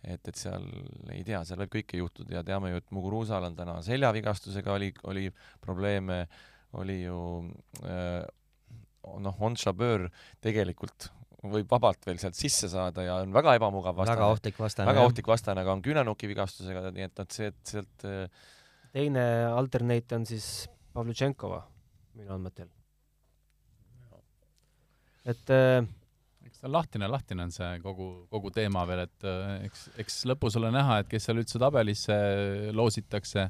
et, et seal ei tea, seal võib kõike juhtuda ja teame ju, et Muguruzal on täna seljavigastusega oli, oli probleeme, oli ju äh, noh, on Chabeur tegelikult võib vabalt veel sealt sisse saada ja on väga ebamugav vastane. väga ohtlik vastane. väga ohtlik vastane, aga on küünanoki vigastusega, nii et, et see, et sealt äh, teine alternate on siis Pavlutšenkova minu andmetel. et äh, eks ta lahtine, lahtine on see kogu, kogu teema veel, et äh, eks, eks lõpus ole näha, et kes seal üldse tabelisse loositakse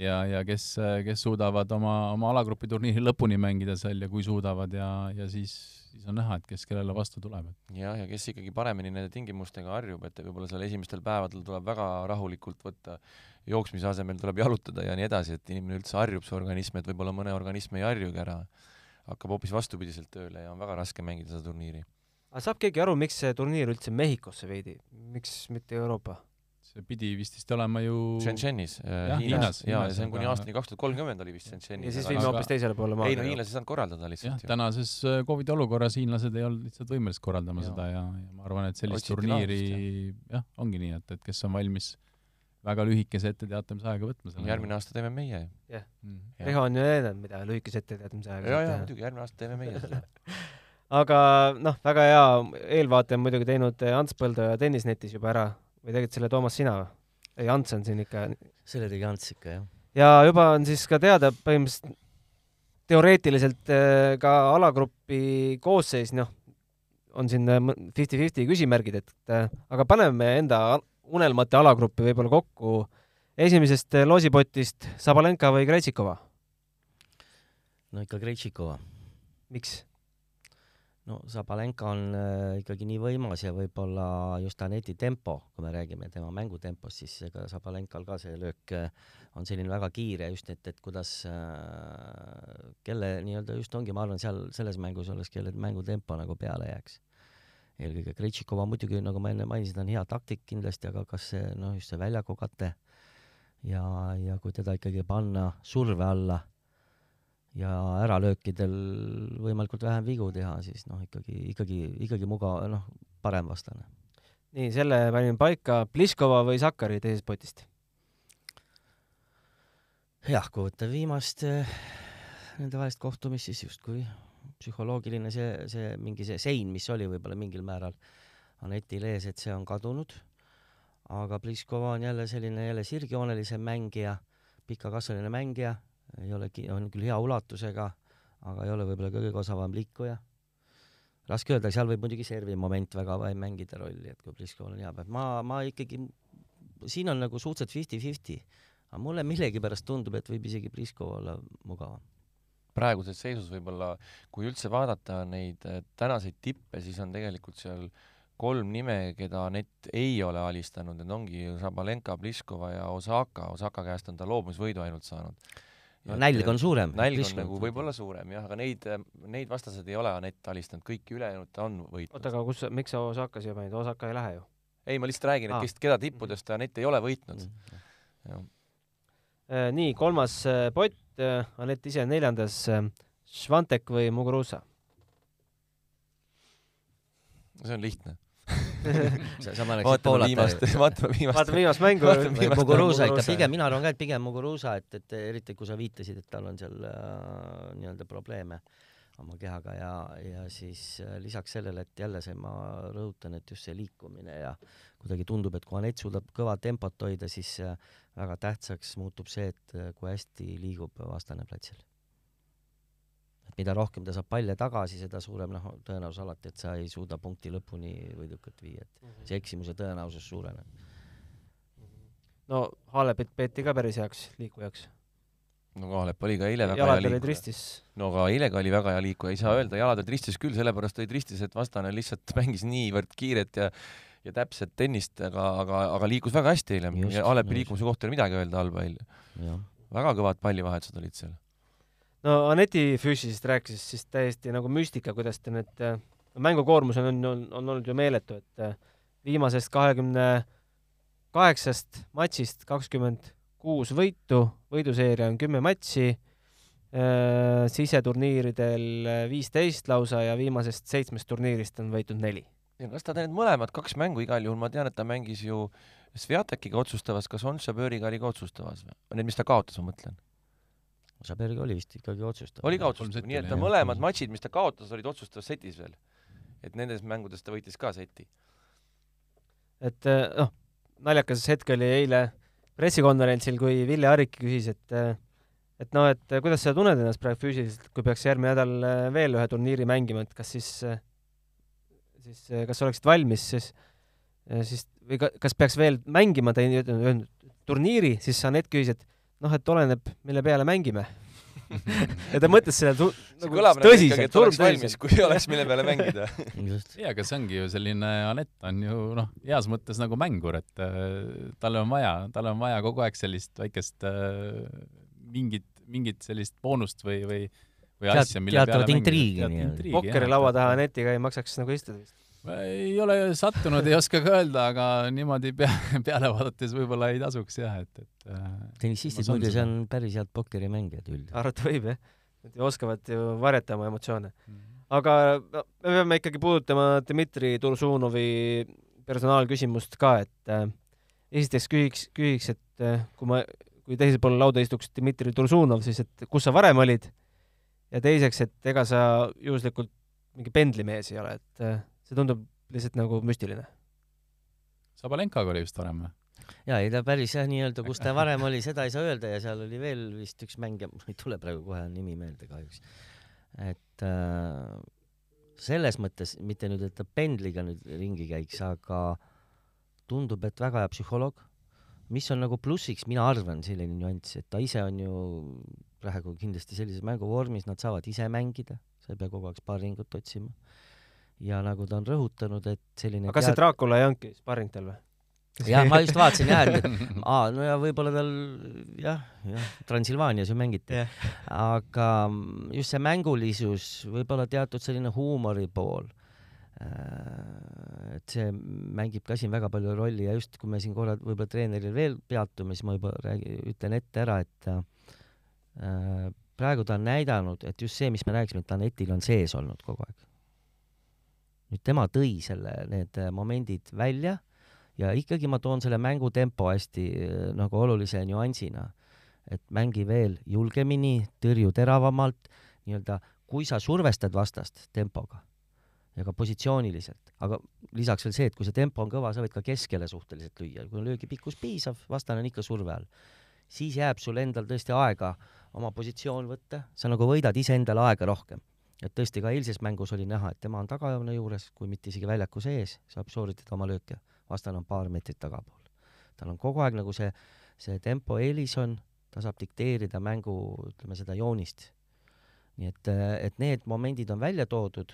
ja, ja kes, kes suudavad oma, oma alagrupi turniiri lõpuni mängida seal ja kui suudavad ja, ja siis, siis on näha, et kes kellele vastu tuleb. jah, ja kes ikkagi paremini nende tingimustega harjub, et võib-olla seal esimestel päevadel tuleb väga rahulikult võtta, jooksmise asemel tuleb jalutada ja nii edasi, et inimene üldse harjub, see organism, et võib-olla mõne organism ei harjugi ära, hakkab hoopis vastupidiselt tööle ja on väga raske mängida seda turniiri. aga saab keegi aru, miks see turniir üldse Mehhikosse veidi, miks mitte Euroopa? See pidi vist vist olema ju Shenzhenis äh, Jah, Hiinas, ja, ja see on kuni aastani kaks tuhat kolmkümmend oli vist Shenzhenis. ja siis viime noh, hoopis teisele poole ei maailma. no hiinlased ei saanud korraldada jah lihtsalt, ju. tänases äh, Covidi olukorras hiinlased ei olnud lihtsalt võimelised korraldama Jaa. seda ja, ja ma arvan, et sellist Otsiti turniiri jah, ongi nii, et, et kes on valmis väga lühikese etteteatamisajaga võtma selle järgmine aasta teeme meie. mm.. Riho on ju öelnud, mida lühikese etteteatamise ja, ajaga ja muidugi järgmine aasta teeme meie seda. aga noh, väga hea eelvaate on muidugi teinud Ants Põldo ja Tennisnetis juba ära või tegelikult selle Toomas sina või? ei, Ants on siin ikka. selle tegi Ants ikka, jah. ja juba on siis ka teada põhimõtteliselt teoreetiliselt eh, ka alagrupi koosseis, noh, on siin fifty-fifty küsimärgid, et eh, aga paneme enda unelmate alagruppi võib-olla kokku esimesest loosipotist Sabalenka või Krejtšikova? no ikka Krejtšikova. miks? No Sabalenka on äh, ikkagi nii võimas ja võib-olla just Aneti tempo, kui me räägime tema mängutempost, siis ega Sabalenkal ka see löök äh, on selline väga kiire just, et, et kuidas äh,, kelle nii-öelda just ongi, ma arvan, seal selles mängus oleks, kelle mängutempo nagu peale jääks. eelkõige Krejtšikova muidugi, nagu ma enne mainisin, on hea taktik kindlasti, aga kas see, noh, just see väljaku kate ja, ja kui teda ikkagi panna surve alla ja äralöökidel võimalikult vähem vigu teha, siis noh, ikkagi, ikkagi, ikkagi mugav, noh, parem vastane. nii, selle panin paika, Pliskova või Sakari teisest potist? jah, kui võtta viimast eh, nende vahelist kohtumist, siis justkui psühholoogiline see, see mingi see sein, mis oli võib-olla mingil määral Anetil ees, et see on kadunud. aga Pliskova on jälle selline jälle sirgjoonelisem mängija, pikakasvaline mängija, ei ole, on küll hea ulatusega, aga ei ole võib-olla kõige osavam liikuja. raske öelda, seal võib muidugi servi moment väga mängida rolli, et kui Pliskoval on hea päev, ma, ma ikkagi, siin on nagu suhteliselt fifty-fifty aga mulle millegipärast tundub, et võib isegi Pliskov olla mugavam. praeguses seisus võib-olla, kui üldse vaadata neid äh, tänaseid tippe, siis on tegelikult seal kolm nime, keda Anett ei ole alistanud, need ongi Sabalenka, Pliskova ja Osaka, Osaka käest on ta loobumisvõidu ainult saanud. No nälg on suurem. nälg on nagu võib-olla suurem jah, aga neid, neid vastased ei ole Anett alistanud, kõiki ülejäänud ta on võitnud. oota, aga kus, miks sa Osaka siia panid, Osaka ei lähe ju? ei, ma lihtsalt räägin, et kes, keda tippudest Anett ei ole võitnud. Mm. Äh, nii, kolmas äh, pott, Anett ise neljandas, Švantek või Muguruza? see on lihtne. vaatame viimast, vaatame viimast. vaatame viimast mängu. Muguruza ikka pigem, mina arvan ka, et pigem Muguruza, et, et eriti kui sa viitasid, et tal on seal äh, nii-öelda probleeme oma kehaga ja, ja siis äh, lisaks sellele, et jälle see, ma rõhutan, et just see liikumine ja kuidagi tundub, et kui Anett suudab kõva tempot hoida, siis äh, väga tähtsaks muutub see, et äh, kui hästi liigub vastane platsil. Et mida rohkem ta saab palle tagasi, seda suurem noh, tõenäosus alati, et sa ei suuda punkti lõpuni võidukalt viia, et see eksimuse tõenäosus suureneb. no Haalepit peeti ka päris heaks liikujaks. no Kaalep oli ka eile väga hea jalad olid liikuja. ristis. no aga eile ka oli väga hea liikuja, ei saa öelda, jalad olid ristis küll, sellepärast olid ristis, et vastane lihtsalt mängis niivõrd kiiret ja ja täpset tennist, aga, aga, aga liikus väga hästi eile. Alepi liikumise kohta ei ole midagi öelda halba eile. väga kõvad pallivahetused olid seal. No Aneti füüsilisest rääkides, siis täiesti nagu müstika, kuidas ta need, no mängukoormus on, on, on olnud ju meeletu, et äh, viimasest kahekümne kaheksast matšist kakskümmend kuus võitu, võiduseeria on kümme matši, siseturniiridel viisteist lausa ja viimasest seitsmest turniirist on võitnud neli. ja kas ta need mõlemad kaks mängu igal juhul, ma tean, et ta mängis ju Sviatekiga otsustavas, kas on Šabööriga oli ka otsustavas või? Need, mis ta kaotas, ma mõtlen. Šabööriga oli vist ikkagi otsustav. oli ka otsustav, nii et ta mõlemad matšid, mis ta kaotas, olid otsustavas setis veel. et nendes mängudes ta võitis ka seti. et noh, naljakas hetk oli eile pressikonverentsil, kui Ville Arik küsis, et et noh, et kuidas sa tunned ennast praegu füüsiliselt, kui peaks järgmine nädal veel ühe turniiri mängima, et kas siis, siis kas oleksid valmis siis, siis või ka, kas peaks veel mängima, ta ei öelnud turniiri, siis Anett küsis, et noh, et oleneb, mille peale mängime ja ta mõtles selle tu- nagu nagu tõsiselt. valmis, kui oleks mille peale mängida jaa, aga see ongi ju selline, Anett on ju noh, heas mõttes nagu mängur, et äh, talle on vaja, talle on vaja kogu aeg sellist väikest äh, mingit, mingit sellist boonust või, või või asja, mille peale nii-öelda. intriigi, Pokkeri jah, laua et- taha Anetiga ei maksaks nagu istuda vist. Ma ei ole sattunud, ei oska ka öelda, aga niimoodi pea, peale vaadates võib-olla ei tasuks jah, et, et äh, tennisistid muide, see on päris head pokkerimängijad üldiselt. arvata võib jah, nad ju oskavad ju varjata oma emotsioone. aga no, me peame ikkagi puudutama Dmitri Tursunovi personaalküsimust ka, et äh, esiteks küsiks, küsiks, et äh, kui ma, kui teisel pool lauda istuks Dmitri Tursunov, siis et kus sa varem olid? ja teiseks, et ega sa juhuslikult mingi pendlimees ei ole, et äh, see tundub lihtsalt nagu müstiline. Sabalenkaga oli vist varem või? jaa, ei ta päris jah, nii-öelda, kus ta varem oli, seda ei saa öelda ja seal oli veel vist üks mängija, mul ei tule praegu kohe nimi meelde kahjuks. et äh, selles mõttes, mitte nüüd, et ta pendliga nüüd ringi käiks, aga tundub, et väga hea psühholoog, mis on nagu plussiks, mina arvan, selline nüanss, et ta ise on ju praegu kindlasti sellises mänguvormis, nad saavad ise mängida, sa ei pea kogu aeg sparringut otsima. Ja nagu ta on rõhutanud, et selline aga kas see Dracula ei olnudki sparring tal või? jah, ma just vaatasin jah, et aa, no ja võib-olla tal jah, jah, Transilvaanias ju mängiti Jah. aga just see mängulisus, võib-olla teatud selline huumori pool, et see mängib ka siin väga palju rolli ja just kui me siin korra võib-olla treeneril veel peatume, siis ma juba räägi, ütlen ette ära, et äh, praegu ta on näidanud, et just see, mis me rääkisime, et ta netil on sees olnud kogu aeg. Nüüd tema tõi selle, need momendid välja ja ikkagi ma toon selle mängutempo hästi äh, nagu olulise nüansina, et mängi veel julgemini, tõrju teravamalt, nii-öelda kui sa survestad vastast tempoga ja ka positsiooniliselt, aga lisaks veel see, et kui see tempo on kõva, sa võid ka keskele suhteliselt lüüa, kui on löögipikkus piisav, vastane on ikka surve all, siis jääb sul endal tõesti aega oma positsioon võtta, sa nagu võidad iseendale aega rohkem. Et tõesti ka eilses mängus oli näha, et tema on tagajoone juures, kui mitte isegi väljaku sees, saab sooritada oma lööke vastane on paar meetrit tagapool. tal on kogu aeg nagu see, see tempo eelis on, ta saab dikteerida mängu, ütleme seda joonist. nii et, et need momendid on välja toodud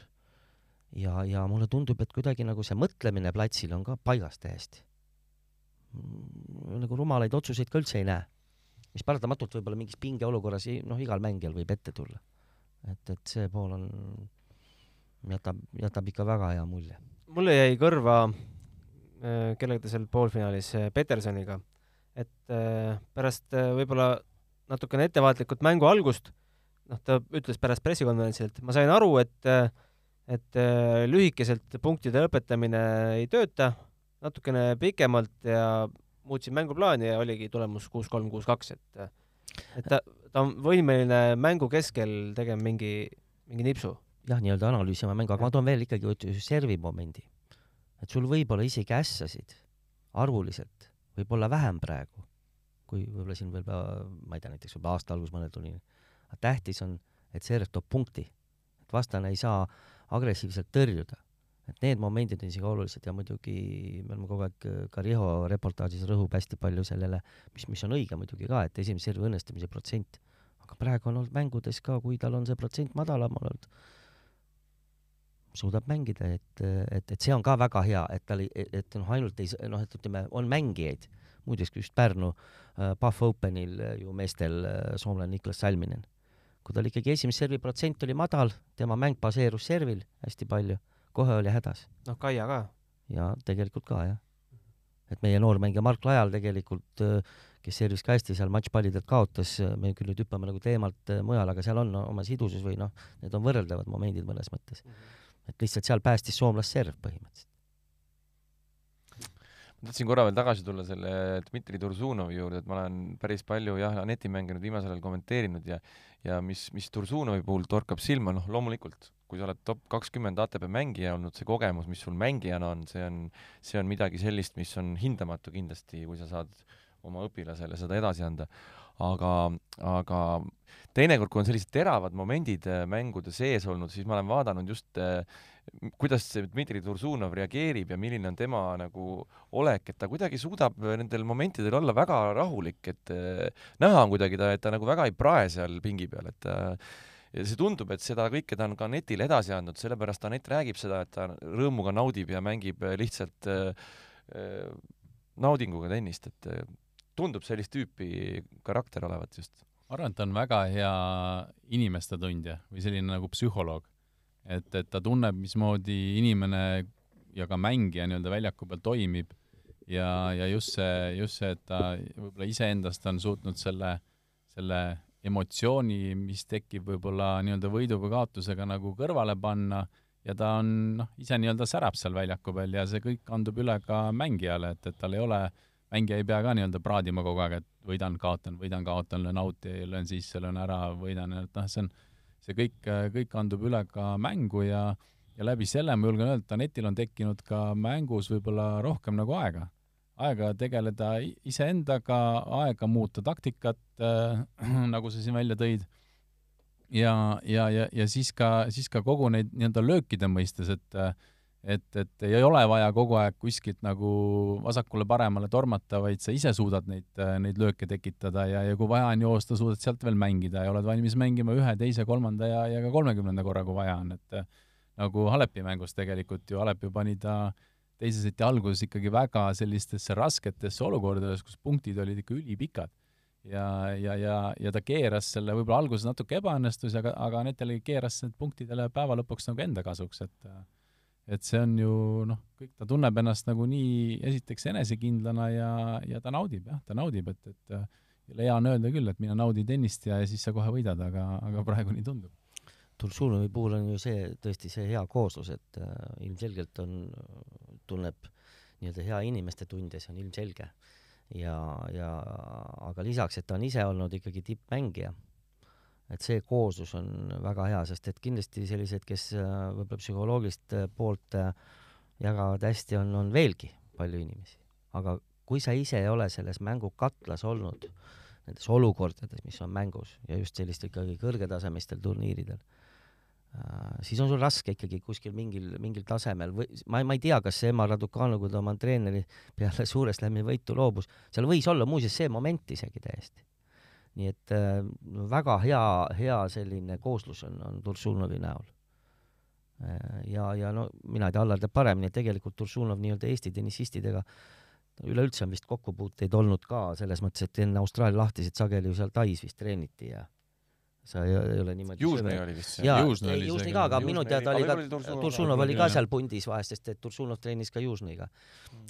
ja, ja mulle tundub, et kuidagi nagu see mõtlemine platsil on ka paigas täiesti. nagu rumalaid otsuseid ka üldse ei näe. mis paratamatult võib-olla mingis pingeolukorras, noh, igal mängijal võib ette tulla. Et, et see pool on, jätab, jätab ikka väga hea mulje. mulle jäi kõrva äh, kellega ta seal poolfinaalis, äh, Petersoniga, et äh, pärast võib-olla natukene ettevaatlikult mängu algust, noh, ta ütles pärast pressikonverentsil, et ma sain aru, et et lühikeselt punktide õpetamine ei tööta, natukene pikemalt ja muutsin mänguplaani ja oligi tulemus kuus-kolm, kuus-kaks, et et ta, ta on võimeline mängu keskel tegema mingi, mingi nipsu. jah, nii-öelda analüüsima mängu, aga ma toon veel ikkagi servi momendi et sul võib-olla isegi ässasid arvuliselt võib-olla vähem praegu, kui võib-olla siin veel, ma ei tea, näiteks võib-olla aasta alguses mõnel tunnil. aga tähtis on, et serv toob punkti. et vastane ei saa agressiivselt tõrjuda. Et need momendid on isegi olulised ja muidugi me oleme kogu aeg ka Riho reportaažis rõhub hästi palju sellele, mis, mis on õige muidugi ka, et esimese servi õnnestumise protsent. aga praegu on olnud mängudes ka, kui tal on see protsent madalam olnud, suudab mängida, et, et, et see on ka väga hea, et tal et noh, ainult ei, noh, et ütleme, on mängijaid, muideks just Pärnu äh, Pahv Openil äh, ju meestel äh, soomlane Niklas Salminen. kui tal ikkagi esimese servi protsent oli madal, tema mäng baseerus servil hästi palju, kohe oli hädas. noh, Kaia ka. ja tegelikult ka, jah. et meie noormängija Mark Lajal tegelikult, kes servis ka hästi seal matšpallidelt kaotas, me küll nüüd hüppame nagu teemalt mujale, aga seal on oma sidusus või noh, need on võrreldavad momendid mõnes mõttes. -hmm et lihtsalt seal päästis soomlast serv põhimõtteliselt. ma tahtsin korra veel tagasi tulla selle Dmitri Tursunovi juurde, et ma olen päris palju jah, Aneti mänge nüüd viimasel ajal kommenteerinud ja ja mis, mis Tursunovi puhul torkab silma, noh loomulikult, kui sa oled top kakskümmend ATP mängija olnud, see kogemus, mis sul mängijana on, see on, see on midagi sellist, mis on hindamatu kindlasti, kui sa saad oma õpilasele seda edasi anda. aga, aga teinekord, kui on sellised teravad momendid äh, mängude sees olnud, siis ma olen vaadanud just äh, kuidas see Dmitri Tursunov reageerib ja milline on tema nagu olek, et ta kuidagi suudab nendel momentidel olla väga rahulik, et äh, näha on kuidagi ta, et ta nagu väga ei prae seal pingi peal, et ta ja see tundub, et seda kõike ta on ka Anetile edasi andnud, sellepärast Anett räägib seda, et ta rõõmuga naudib ja mängib lihtsalt äh, naudinguga tennist, et äh, tundub sellist tüüpi karakter olevat just. ma arvan, et ta on väga hea inimeste tundja või selline nagu psühholoog et, et ta tunneb, mismoodi inimene ja ka mängija nii-öelda väljaku peal toimib ja, ja just see, just see, et ta võib-olla iseendast on suutnud selle, selle emotsiooni, mis tekib võib-olla nii-öelda võidu või kaotusega nagu kõrvale panna ja ta on noh, ise nii-öelda särab seal väljaku peal ja see kõik kandub üle ka mängijale, et, et tal ei ole, mängija ei pea ka nii-öelda praadima kogu aeg, et võidan, kaotan, võidan, kaotan, löön out'i, löön sisse, löön ära, võidan, et noh, see on see kõik, kõik kandub üle ka mängu ja, ja läbi selle ma julgen öelda, et Anetil on tekkinud ka mängus võib-olla rohkem nagu aega. Aega tegeleda iseendaga, aega muuta taktikat äh,, nagu sa siin välja tõid, ja, ja, ja, ja siis ka, siis ka kogu neid nii-öelda löökide mõistes, et äh, et, et ei ole vaja kogu aeg kuskilt nagu vasakule-paremale tormata, vaid sa ise suudad neid, neid lööke tekitada ja, ja kui vaja on joosta, suudad sealt veel mängida ja oled valmis mängima ühe, teise, kolmanda ja, ja ka kolmekümnenda korra, kui vaja on, et nagu Alepi mängus tegelikult ju, Alep ju pani ta teise seti alguses ikkagi väga sellistesse rasketesse olukordadesse, kus punktid olid ikka ülipikad. ja, ja, ja, ja ta keeras selle, võib-olla alguses natuke ebaõnnestus, aga, aga jällegi keeras need punktid jälle päeva lõpuks nagu enda kasuks, et et see on ju noh, kõik, ta tunneb ennast nagu nii esiteks enesekindlana ja, ja ta naudib jah, ta naudib, et, et hea on öelda küll, et mine naudi tennist ja, ja siis sa kohe võidad, aga, aga praegu nii tundub. Tursunovi puhul on ju see tõesti see hea kooslus, et äh, ilmselgelt on, tunneb nii-öelda hea inimeste tundja, see on ilmselge. ja, ja aga lisaks, et ta on ise olnud ikkagi tippmängija et see kooslus on väga hea, sest et kindlasti sellised, kes äh, võib-olla psühholoogilist äh, poolt äh, jagavad hästi, on, on veelgi palju inimesi. aga kui sa ise ei ole selles mängukatlas olnud, nendes olukordades, mis on mängus ja just sellistel ikkagi kõrgetasemelistel turniiridel, siis on sul raske ikkagi kuskil mingil, mingil tasemel või ma, ma ei tea, kas see Emma Raducanu, kui ta oma treeneri peale Suure Slami võitu loobus, seal võis olla muuseas see moment isegi täiesti nii et äh, väga hea, hea selline kooslus on, on Tursunovi näol äh,. ja, ja no mina ei tea, Allar teab paremini, tegelikult Tursunov nii-öelda Eesti tennisistidega üleüldse on vist kokkupuuteid olnud ka selles mõttes, et enne Austraalia lahtisid sageli ju seal Tais vist treeniti ja sa ei, ei ole niimoodi Južni oli vist see. jaa, Južni ka, aga minu teada oli ka, Tursunov oli ka seal pundis vahest, sest et Tursunov treenis ka Južniga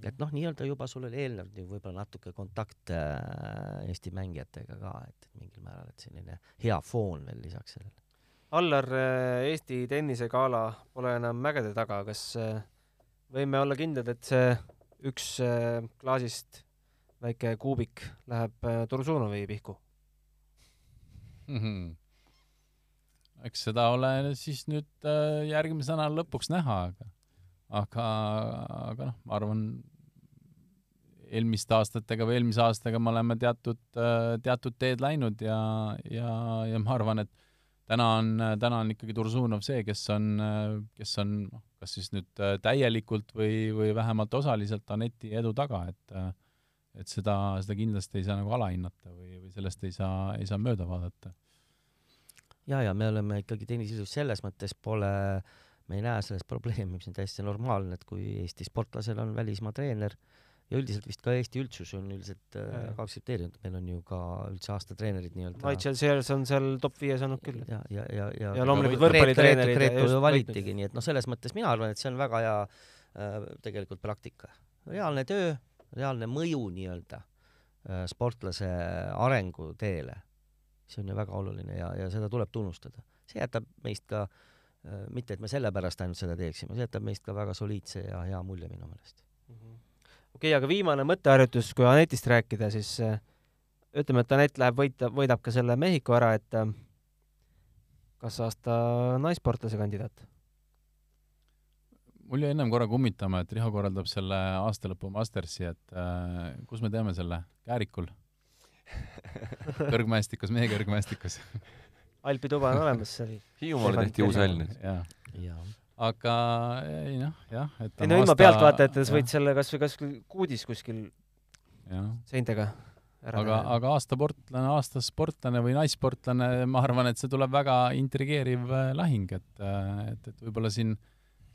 et noh, nii-öelda juba sul oli eelnevalt võib-olla natuke kontakte äh, Eesti mängijatega ka, et mingil määral, et selline hea foon veel lisaks sellele. Allar, äh, Eesti tennisegala pole enam mägede taga, kas äh, võime olla kindlad, et see üks klaasist väike kuubik läheb Tursunovi pihku mm? -hmm eks seda ole siis nüüd äh, järgmise nädala lõpuks näha, aga aga, aga noh, ma arvan, eelmiste aastatega või eelmise aastaga me oleme teatud, äh, teatud teed läinud ja, ja, ja ma arvan, et täna on, täna on ikkagi Tursunov see, kes on, kes on noh, kas siis nüüd äh, täielikult või, või vähemalt osaliselt Aneti edu taga, et et seda, seda kindlasti ei saa nagu alahinnata või, või sellest ei saa, ei saa mööda vaadata ja, ja me oleme ikkagi tenniseliidus selles mõttes pole, me ei näe selles probleemi, mis on täiesti normaalne, et kui Eesti sportlasel on välismaa treener ja üldiselt vist ka Eesti üldsus on üldiselt äh, ka aktsepteerinud, meil on ju ka üldse aastatreenerid nii-öelda. Michael Sears on seal top viies olnud küll. ja, ja, ja, ja, ja loomulikult võrkpallitreenerid. Gretu ju valitigi, nii et noh, selles mõttes mina arvan, et see on väga hea äh, tegelikult praktika. reaalne töö, reaalne mõju nii-öelda äh, sportlase arenguteele see on ju väga oluline ja, ja seda tuleb tunnustada. see jätab meist ka, äh, mitte et me sellepärast ainult seda teeksime, see jätab meist ka väga soliidse ja hea mulje minu meelest mm. -hmm. okei okay,, aga viimane mõtteharjutus, kui Anetist rääkida, siis äh, ütleme, et Anett läheb võita, võidab ka selle Mehhiko ära, et äh, kas aasta naissportlase kandidaat? mul jäi ennem korra kummitama, et Riho korraldab selle aastalõpu Mastersi, et äh, kus me teeme selle, Käärikul kõrgmäestikus, mehe kõrgmäestikus Alpi tuba on olemas seal. Hiiumaale tehti uus hall nüüd. aga ei noh, jah, et ei no ilma pealtvaatajatest võid selle kas või kas kuudis kuskil ja. seintega ära aga, aga aasta sportlane, aasta sportlane või naissportlane, ma arvan, et see tuleb väga intrigeeriv äh, lahing, et, äh, et, et võib-olla siin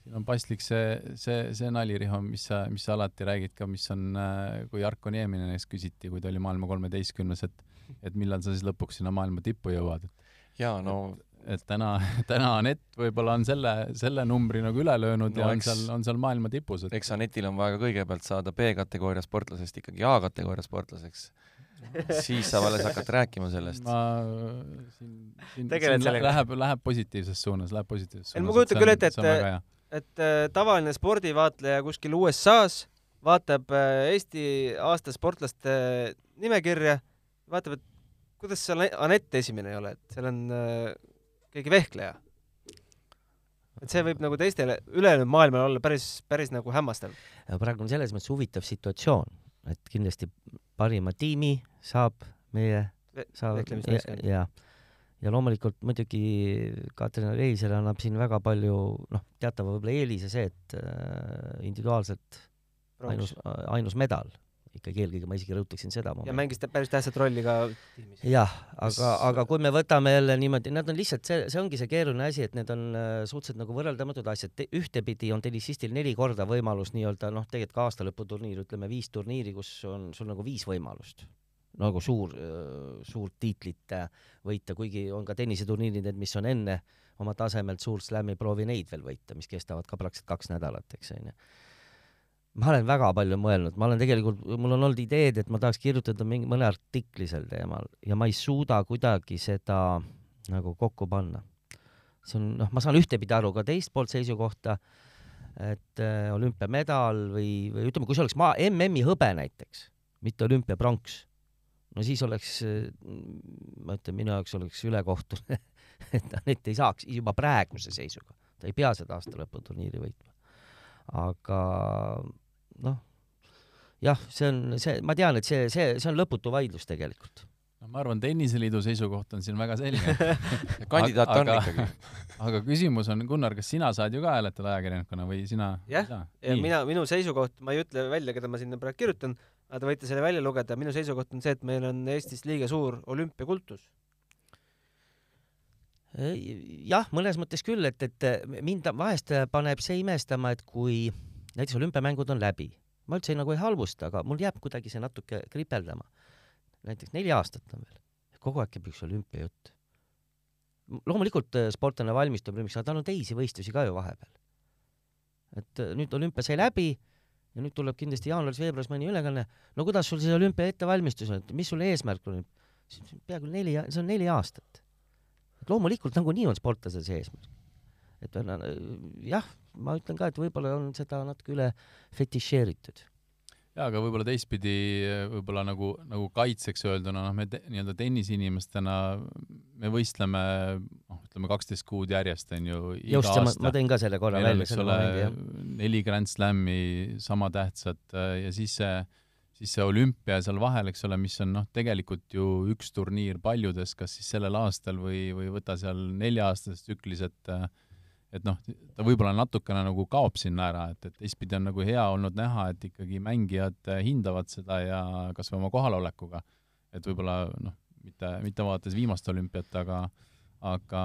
siin on paslik see, see, see nali, Riho, mis sa, mis sa alati räägid ka, mis on, äh, kui Jarko Nieminen näiteks küsiti, kui ta oli maailma kolmeteistkümnes, et et millal sa siis lõpuks sinna maailma tippu jõuad, et jaa, no et, et täna, täna Anett võib-olla on selle, selle numbri nagu üle löönud no, ja on eks, seal, on seal maailma tipus et.... eks Anetil on vaja ka kõigepealt saada B-kategooria sportlasest ikkagi A-kategooria sportlaseks siis saab alles hakata rääkima sellest. ma siin, siin, siin läheb, läheb positiivses suunas, läheb positiivses suunas. ma kujutan küll ette, et, et äh, tavaline spordivaatleja kuskil USA-s vaatab äh, Eesti aasta sportlaste nimekirja, vaatab, et kuidas seal Anett esimene ei ole, et seal on äh, keegi vehkleja? et see võib nagu teistele, ülejäänud maailmale olla päris, päris nagu hämmastav. praegu on selles mõttes huvitav situatsioon, et kindlasti parima tiimi saab meie, saab ja, ja, ja loomulikult muidugi Katrin Reisel annab siin väga palju, noh, teatava võib-olla eelise see, et äh, individuaalselt ainus, ainus medal ikkagi eelkõige ma isegi rõhutaksin seda ja mängis päris tähtsat rolli ka tiimis. jah, aga, aga kui me võtame jälle niimoodi, nad on lihtsalt see, see ongi see keeruline asi, et need on äh, suhteliselt nagu võrreldamatud asjad. ühtepidi on tennisistil neli korda võimalus nii-öelda noh, tegelikult ka aastalõputurniir, ütleme viis turniiri, kus on sul nagu viis võimalust nagu suur, äh, suurt tiitlit võita, kuigi on ka tenniseturniirid, need, mis on enne oma tasemelt suur slam'i, proovi neid veel võita, mis kestavad ka praktiliselt kaks nädalat, eks onju ma olen väga palju mõelnud, ma olen tegelikult, mul on olnud ideed, et ma tahaks kirjutada mingi, mõne artikli sel teemal ja ma ei suuda kuidagi seda nagu kokku panna. see on, noh, ma saan ühtepidi aru ka teist poolt seisukohta, et äh, olümpiamedal või, või ütleme, kui see oleks maa, MM-i hõbe näiteks, mitte olümpiapronks, no siis oleks, ma ütlen, minu jaoks oleks ülekohtune. Et Anett ei saaks juba praeguse seisuga, ta ei pea seda aastalõputurniiri võitma. aga noh, jah, see on see, ma tean, et see, see, see on lõputu vaidlus tegelikult. No ma arvan, Tenniseliidu seisukoht on siin väga selge. Kandidaat on aga, ikkagi. aga küsimus on, Gunnar, kas sina saad ju ka hääletada ajakirjanikuna või sina jah, ja mina, minu seisukoht, ma ei ütle välja, keda ma sinna praegu kirjutan, aga te võite selle välja lugeda, minu seisukoht on see, et meil on Eestis liiga suur olümpiakultus. jah, mõnes mõttes küll, et, et mind vahest paneb see imestama, et kui näiteks olümpiamängud on läbi, ma üldse nagu ei halvusta, aga mul jääb kuidagi see natuke kripeldama. näiteks neli aastat on veel, kogu aeg käib üks olümpiajutt. loomulikult äh, sportlane valmistub olümpiaks, aga tal on teisi võistlusi ka ju vahepeal. et nüüd olümpia sai läbi ja nüüd tuleb kindlasti jaanuaris-veebruaris mõni ülekanne, no kuidas sul see olümpia ettevalmistus on, et mis sul eesmärk on? peaaegu neli, see on neli aastat. loomulikult nagunii on sportlasel see eesmärk et on jah, ma ütlen ka, et võib-olla on seda natuke üle fetišeeritud jaa, aga võib-olla teistpidi, võib-olla nagu, nagu kaitseks öelduna, noh, me te, nii-öelda tenniseinimestena, me võistleme, noh, ütleme kaksteist kuud järjest, on ju, Just, aasta. ma tõin ka selle korra välja, selle momendi, jah. neli Grand Slami, sama tähtsat ja siis see, siis see olümpia seal vahel, eks ole, mis on noh, tegelikult ju üks turniir paljudes, kas siis sellel aastal või, või võta seal nelja-aastases tsüklis, et äh, et noh, ta võib-olla natukene nagu kaob sinna ära, et, et teistpidi on nagu hea olnud näha, et ikkagi mängijad hindavad seda ja kas või oma kohalolekuga, et võib-olla noh, mitte, mitte vaadates viimast olümpiat, aga aga,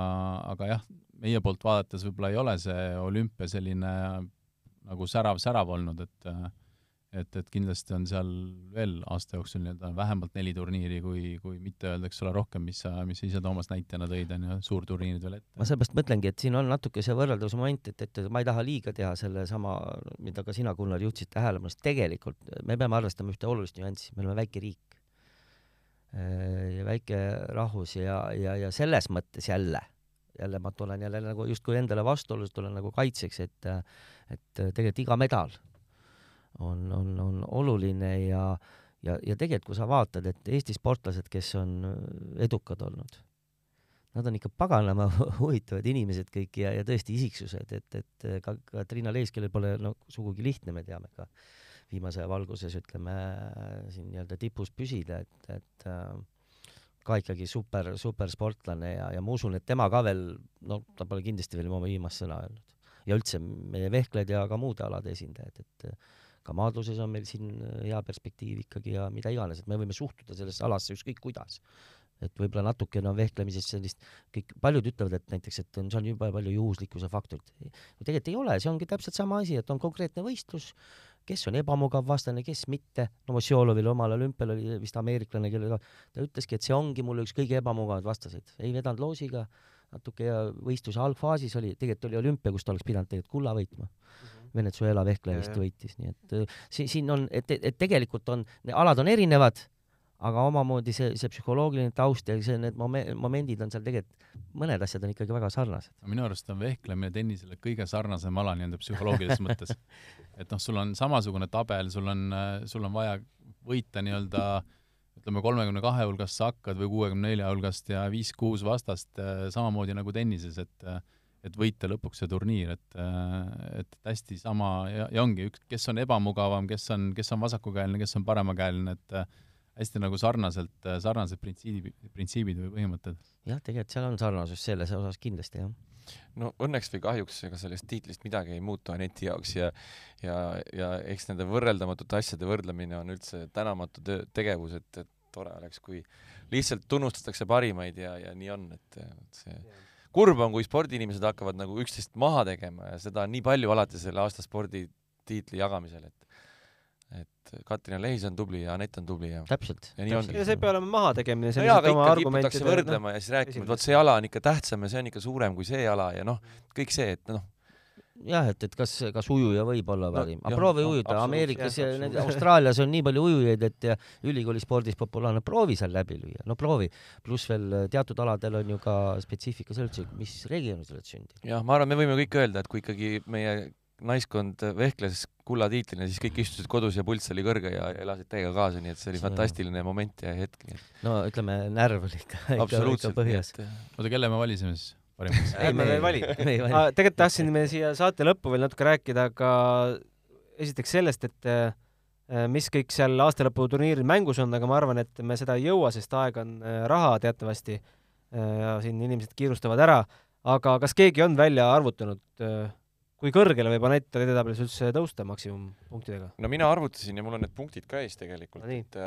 aga jah, meie poolt vaadates võib-olla ei ole see olümpia selline nagu särav-särav olnud, et äh, et, et kindlasti on seal veel aasta jooksul nii-öelda vähemalt neli turniiri, kui, kui mitte öelda, eks ole, rohkem, mis sa, mis sa ise, Toomas, näitena tõid, on ju, suurturniirid veel ette. ma sellepärast mõtlengi, et siin on natuke see võrreldusmoment, et, et ma ei taha liiga teha sellesama, mida ka sina, Gunnar, juhtisid tähelepanu, sest tegelikult me peame arvestama ühte olulist nüanssi, me oleme väike riik äh, ja väike rahvus ja, ja, ja selles mõttes jälle, jälle ma tulen jälle nagu justkui endale vastuolus, tulen nagu kaitseks, et et tegelikult iga medal on, on, on oluline ja, ja, ja tegelikult, kui sa vaatad, et Eesti sportlased, kes on edukad olnud, nad on ikka paganama huvitavad inimesed kõik ja, ja tõesti isiksused, et, et ka, ka Triina Leis, kellel pole no sugugi lihtne, me teame ka viimase aja valguses, ütleme siin nii-öelda tipus püsida, et, et äh, ka ikkagi super, supersportlane ja, ja ma usun, et tema ka veel, no ta pole kindlasti veel oma viimast sõna öelnud. ja üldse meie vehklejad ja ka muude alade esindajad, et ka maadluses on meil siin hea perspektiiv ikkagi ja mida iganes, et me võime suhtuda sellesse alasse ükskõik kuidas. et võib-olla natukene on vehklemises sellist, kõik, paljud ütlevad, et näiteks, et on, see on jube palju juhuslikkuse faktorit. tegelikult ei ole, see ongi täpselt sama asi, et on konkreetne võistlus, kes on ebamugav vastane, kes mitte. no Mosjolovil omal olümpial oli vist ameeriklane, kellega ta ütleski, et see ongi mulle üks kõige ebamugavaid vastaseid. ei vedanud loosiga, natuke ja võistluse algfaasis oli, tegelikult oli olümpia, kus ta oleks pidanud tegelikult kulla võitma mm. -hmm. Venezuela vehkleja vist võitis, nii et äh, siin, siin on, et, et tegelikult on, alad on erinevad aga omamoodi see, see psühholoogiline taust ja see, need momen-, momendid on seal tegelikult, mõned asjad on ikkagi väga sarnased. minu arust on vehklemine tennisele kõige sarnasem ala nii-öelda psühholoogilises mõttes. et noh, sul on samasugune tabel, sul on, sul on vaja võita nii-öelda ütleme, kolmekümne kahe hulgast sa hakkad või kuuekümne nelja hulgast ja viis-kuus vastast samamoodi nagu tennises, et et võita lõpuks see turniir, et, et hästi sama ja, ja ongi üks, kes on ebamugavam, kes on, kes on vasakukäeline, kes on paremakäeline, et hästi nagu sarnaselt, sarnased printsiibid, printsiibid või põhimõtted. jah, tegelikult seal on sarnasus selles osas kindlasti, jah no õnneks või kahjuks ega sellest tiitlist midagi ei muutu Aneti jaoks ja ja, ja eks nende võrreldamatute asjade võrdlemine on üldse tänamatu töö, tegevus, et, et tore oleks, kui lihtsalt tunnustatakse parimaid ja, ja nii on, et, et see kurb on, kui spordiinimesed hakkavad nagu üksteist maha tegema ja seda on nii palju alati selle aasta sporditiitli jagamisel, et et Katrina Lehis on tubli ja Anett on tubli ja täpselt. ja nii ongi. ja see ei pea olema mahategemine, see on lihtsalt oma argumentide võrdlema ja siis rääkima, et vot see jala on ikka tähtsam ja see on ikka suurem kui see jala ja noh, kõik see, et noh, jah, et, et kas, kas ujuja võib olla parim no,, aga proovi ujuda, Ameerikas ja need Austraalias on nii palju ujujaid, et ja ülikoolispordis populaarne, proovi seal läbi lüüa, no proovi. pluss veel teatud aladel on ju ka spetsiifika selles, mis regioonis oled sündinud. jah, ma arvan, me võime kõik öelda, et kui ikkagi meie naiskond vehkles kullatiitlina, siis kõik istusid kodus ja pulss oli kõrge ja elasid täiega kaasa, nii et see oli fantastiline moment ja hetk. no ütleme, närv oli ikka, ikka, ikka põhjas. oota, kelle me valisime siis parimaks? ärme veel vali. tegelikult tahtsin me siia saate lõppu veel natuke rääkida ka esiteks sellest, et äh, mis kõik seal aastalõputurniiril mängus on, aga ma arvan, et me seda ei jõua, sest aeg on äh, raha teatavasti. Äh, ja siin inimesed kiirustavad ära, aga kas keegi on välja arvutanud kui kõrgele võib Anett edetabelis üldse tõusta maksimumpunktidega? no mina arvutasin ja mul on need punktid ka ees tegelikult no,, et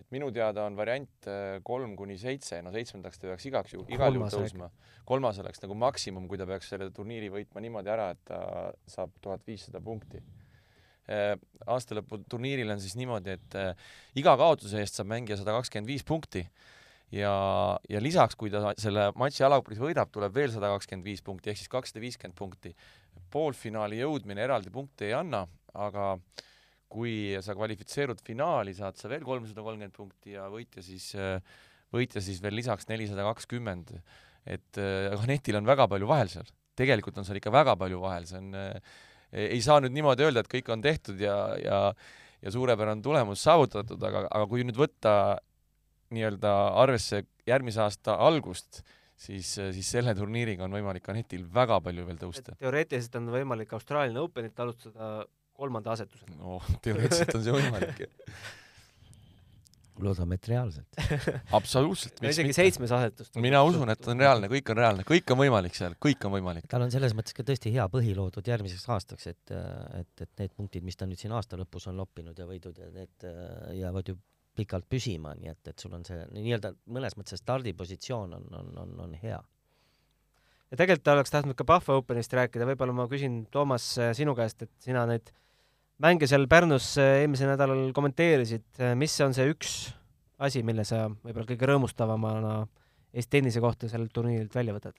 et minu teada on variant äh, kolm kuni seitse, no seitsmendaks ta peaks igaks juhul, igal juhul tõusma. kolmas oleks nagu maksimum, kui ta peaks selle turniiri võitma niimoodi ära, et ta saab tuhat viissada punkti. Äh, aastalõpu turniiril on siis niimoodi, et äh, iga kaotuse eest saab mängija sada kakskümmend viis punkti ja, ja lisaks, kui ta selle matši alagruppis võidab, tuleb veel sada kakskümmend viis punkti ehk siis kakssada viiskümmend punkti poolfinaali jõudmine eraldi punkte ei anna, aga kui sa kvalifitseerud finaali, saad sa veel kolmsada kolmkümmend punkti ja võitja siis, võitja siis veel lisaks nelisada kakskümmend. et aga netil on väga palju vahel seal, tegelikult on seal ikka väga palju vahel, see on, ei saa nüüd niimoodi öelda, et kõik on tehtud ja, ja ja suurepärane tulemus saavutatud, aga, aga kui nüüd võtta nii-öelda arvesse järgmise aasta algust, siis, siis selle turniiriga on võimalik Anetil väga palju veel tõusta. teoreetiliselt on võimalik Austraalia Openit alustada kolmanda asetusega. no teoreetiliselt on see võimalik loodame, et reaalselt absoluutselt. no isegi seitsmes asetus. mina usun, et on reaalne, kõik on reaalne, kõik on võimalik seal, kõik on võimalik. tal on selles mõttes ka tõesti hea põhi loodud järgmiseks aastaks, et, et, et need punktid, mis ta nüüd siin aasta lõpus on noppinud ja võidud ja need jäävad ju pikalt püsima, nii et, et sul on see nii-öelda mõnes mõttes stardipositsioon on, on, on, on hea. ja tegelikult oleks tahtnud ka Pahva Openist rääkida, võib-olla ma küsin, Toomas, sinu käest, et sina neid mänge seal Pärnus eelmisel nädalal kommenteerisid, mis on see üks asi, mille sa võib-olla kõige rõõmustavamana Eesti tennise kohta sellelt turniirilt välja võtad?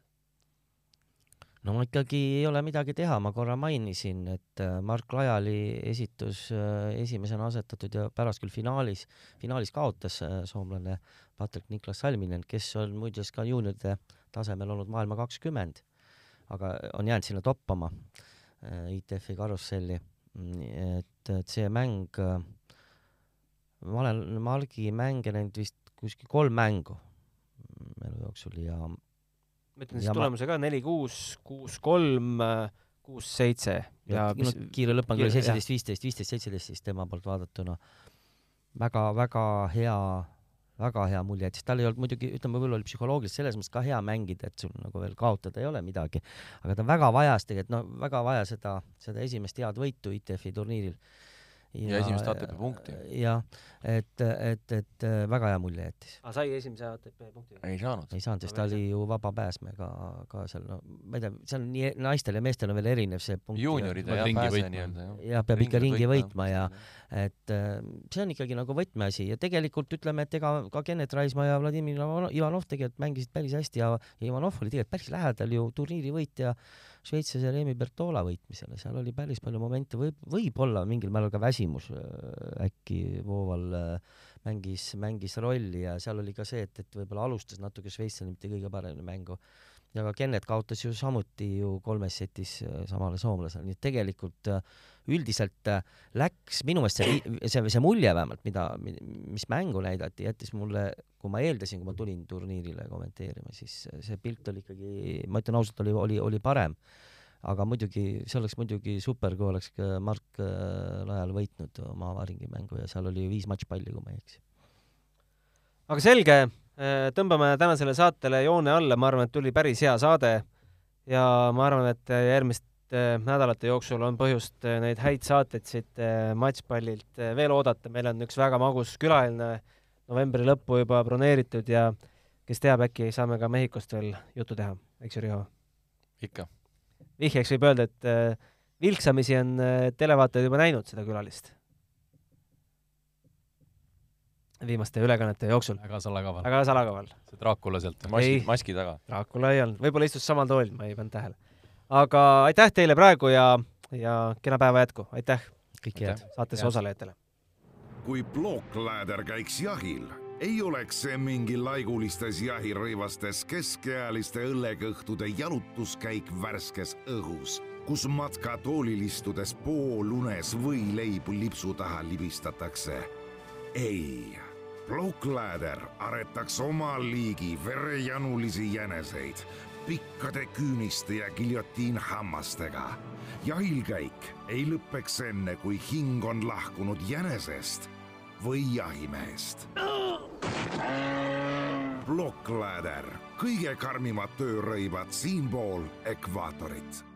no ikkagi ei ole midagi teha, ma korra mainisin, et äh, Mark Lajali esitus äh, esimesena asetatud ja pärast küll finaalis, finaalis kaotas äh, soomlane Patrick Niklas Salminen, kes on muideks ka juunioride tasemel olnud maailma kakskümmend, aga on jäänud sinna toppama ITF-i karusselli. Et, et see mäng, ma olen Margi mänge näinud vist kuskil kolm mängu elu jooksul ja ma ütlen siis tulemuse ka neli, kuus, kuus, kolm, kuus, seitse. Ja ja no, mis kiire lõpp on küll seitseteist, viisteist, viisteist, seitseteist siis tema poolt vaadatuna. Väga-väga hea, väga hea mulje jättis, tal ei olnud muidugi, ütleme, võib-olla oli psühholoogiliselt selles mõttes ka hea mängida, et sul nagu veel kaotada ei ole midagi, aga ta väga vajas tegelikult, no väga vaja seda, seda esimest head võitu ITF-i turniiril. Ja esimest ATP punkti. jah, et, et, et väga hea mulje jättis. ah, sai esimese ATP punkti. ei saanud. ei saanud, sest Aga ta oli ju vaba pääsme ka, ka seal, no ma ei tea, seal on nii naistel ja meestel on veel erinev see punkt. juunioride jah, ringi pääse nii-öelda jah. ja peab ikka ringi võitma ja et äh, see on ikkagi nagu võtmeasi ja tegelikult ütleme, et ega ka Kennet Raismaa ja Vladimir Ivanov- Ivanov tegelikult mängisid päris hästi ja ja Ivanov oli tegelikult päris lähedal ju turniiri võitja šveitslase Remi Bertola võitmisele, seal oli päris palju momente, võib, võib-olla mingil määral ka väsimus äh, äkki Vooval äh, mängis, mängis rolli ja seal oli ka see, et, et võib-olla alustas natuke šveitslane mitte kõige paremini mängu ja ka Kennet kaotas ju samuti ju kolmes setis äh, samale soomlasele, nii et tegelikult äh, üldiselt äh, läks minu meelest see, see, see mulje vähemalt, mida, mis mängu näidati, jättis mulle, kui ma eeldasin, kui ma tulin turniirile kommenteerima, siis see pilt oli ikkagi, ma ütlen ausalt, oli, oli, oli parem. aga muidugi, see oleks muidugi super, kui oleks ka Mark Lajal võitnud oma avaringi mängu ja seal oli viis matšpalli, kui ma ei eksi. aga selge, tõmbame tänasele saatele joone alla, ma arvan, et tuli päris hea saade ja ma arvan, et järgmiste nädalate jooksul on põhjust neid häid saateid siit matšpallilt veel oodata, meil on üks väga magus külaline novembri lõppu juba broneeritud ja kes teab, äkki saame ka Mehhikost veel juttu teha, eks ju, Riho? ikka. vihjeks võib öelda, et vilksamisi on televaatajad juba näinud seda külalist viimaste ülekannete jooksul, väga salakaval. väga salakaval. see Dracula sealt. maski maski taga. Dracula ei olnud, võib-olla istus samal toolil, ma ei pannud tähele. aga aitäh teile praegu ja, ja kena päeva jätku, aitäh kõike head. saatesse Head. osalejatele. kui plookläder käiks jahil, ei oleks see mingi laigulistes jahirõivastes keskealiste õllekõhtude jalutuskäik värskes õhus, kus matkatoolil istudes poolunes võileibu lipsu taha libistatakse. ei, plookläder aretaks oma liigi verejanulisi jäneseid pikkade küüniste ja giljotiinhammastega. jahilkäik ei lõpeks enne, kui hing on lahkunud jänesest või jahimehest. plokkläder, kõige karmimad töörõivad siinpool ekvaatorit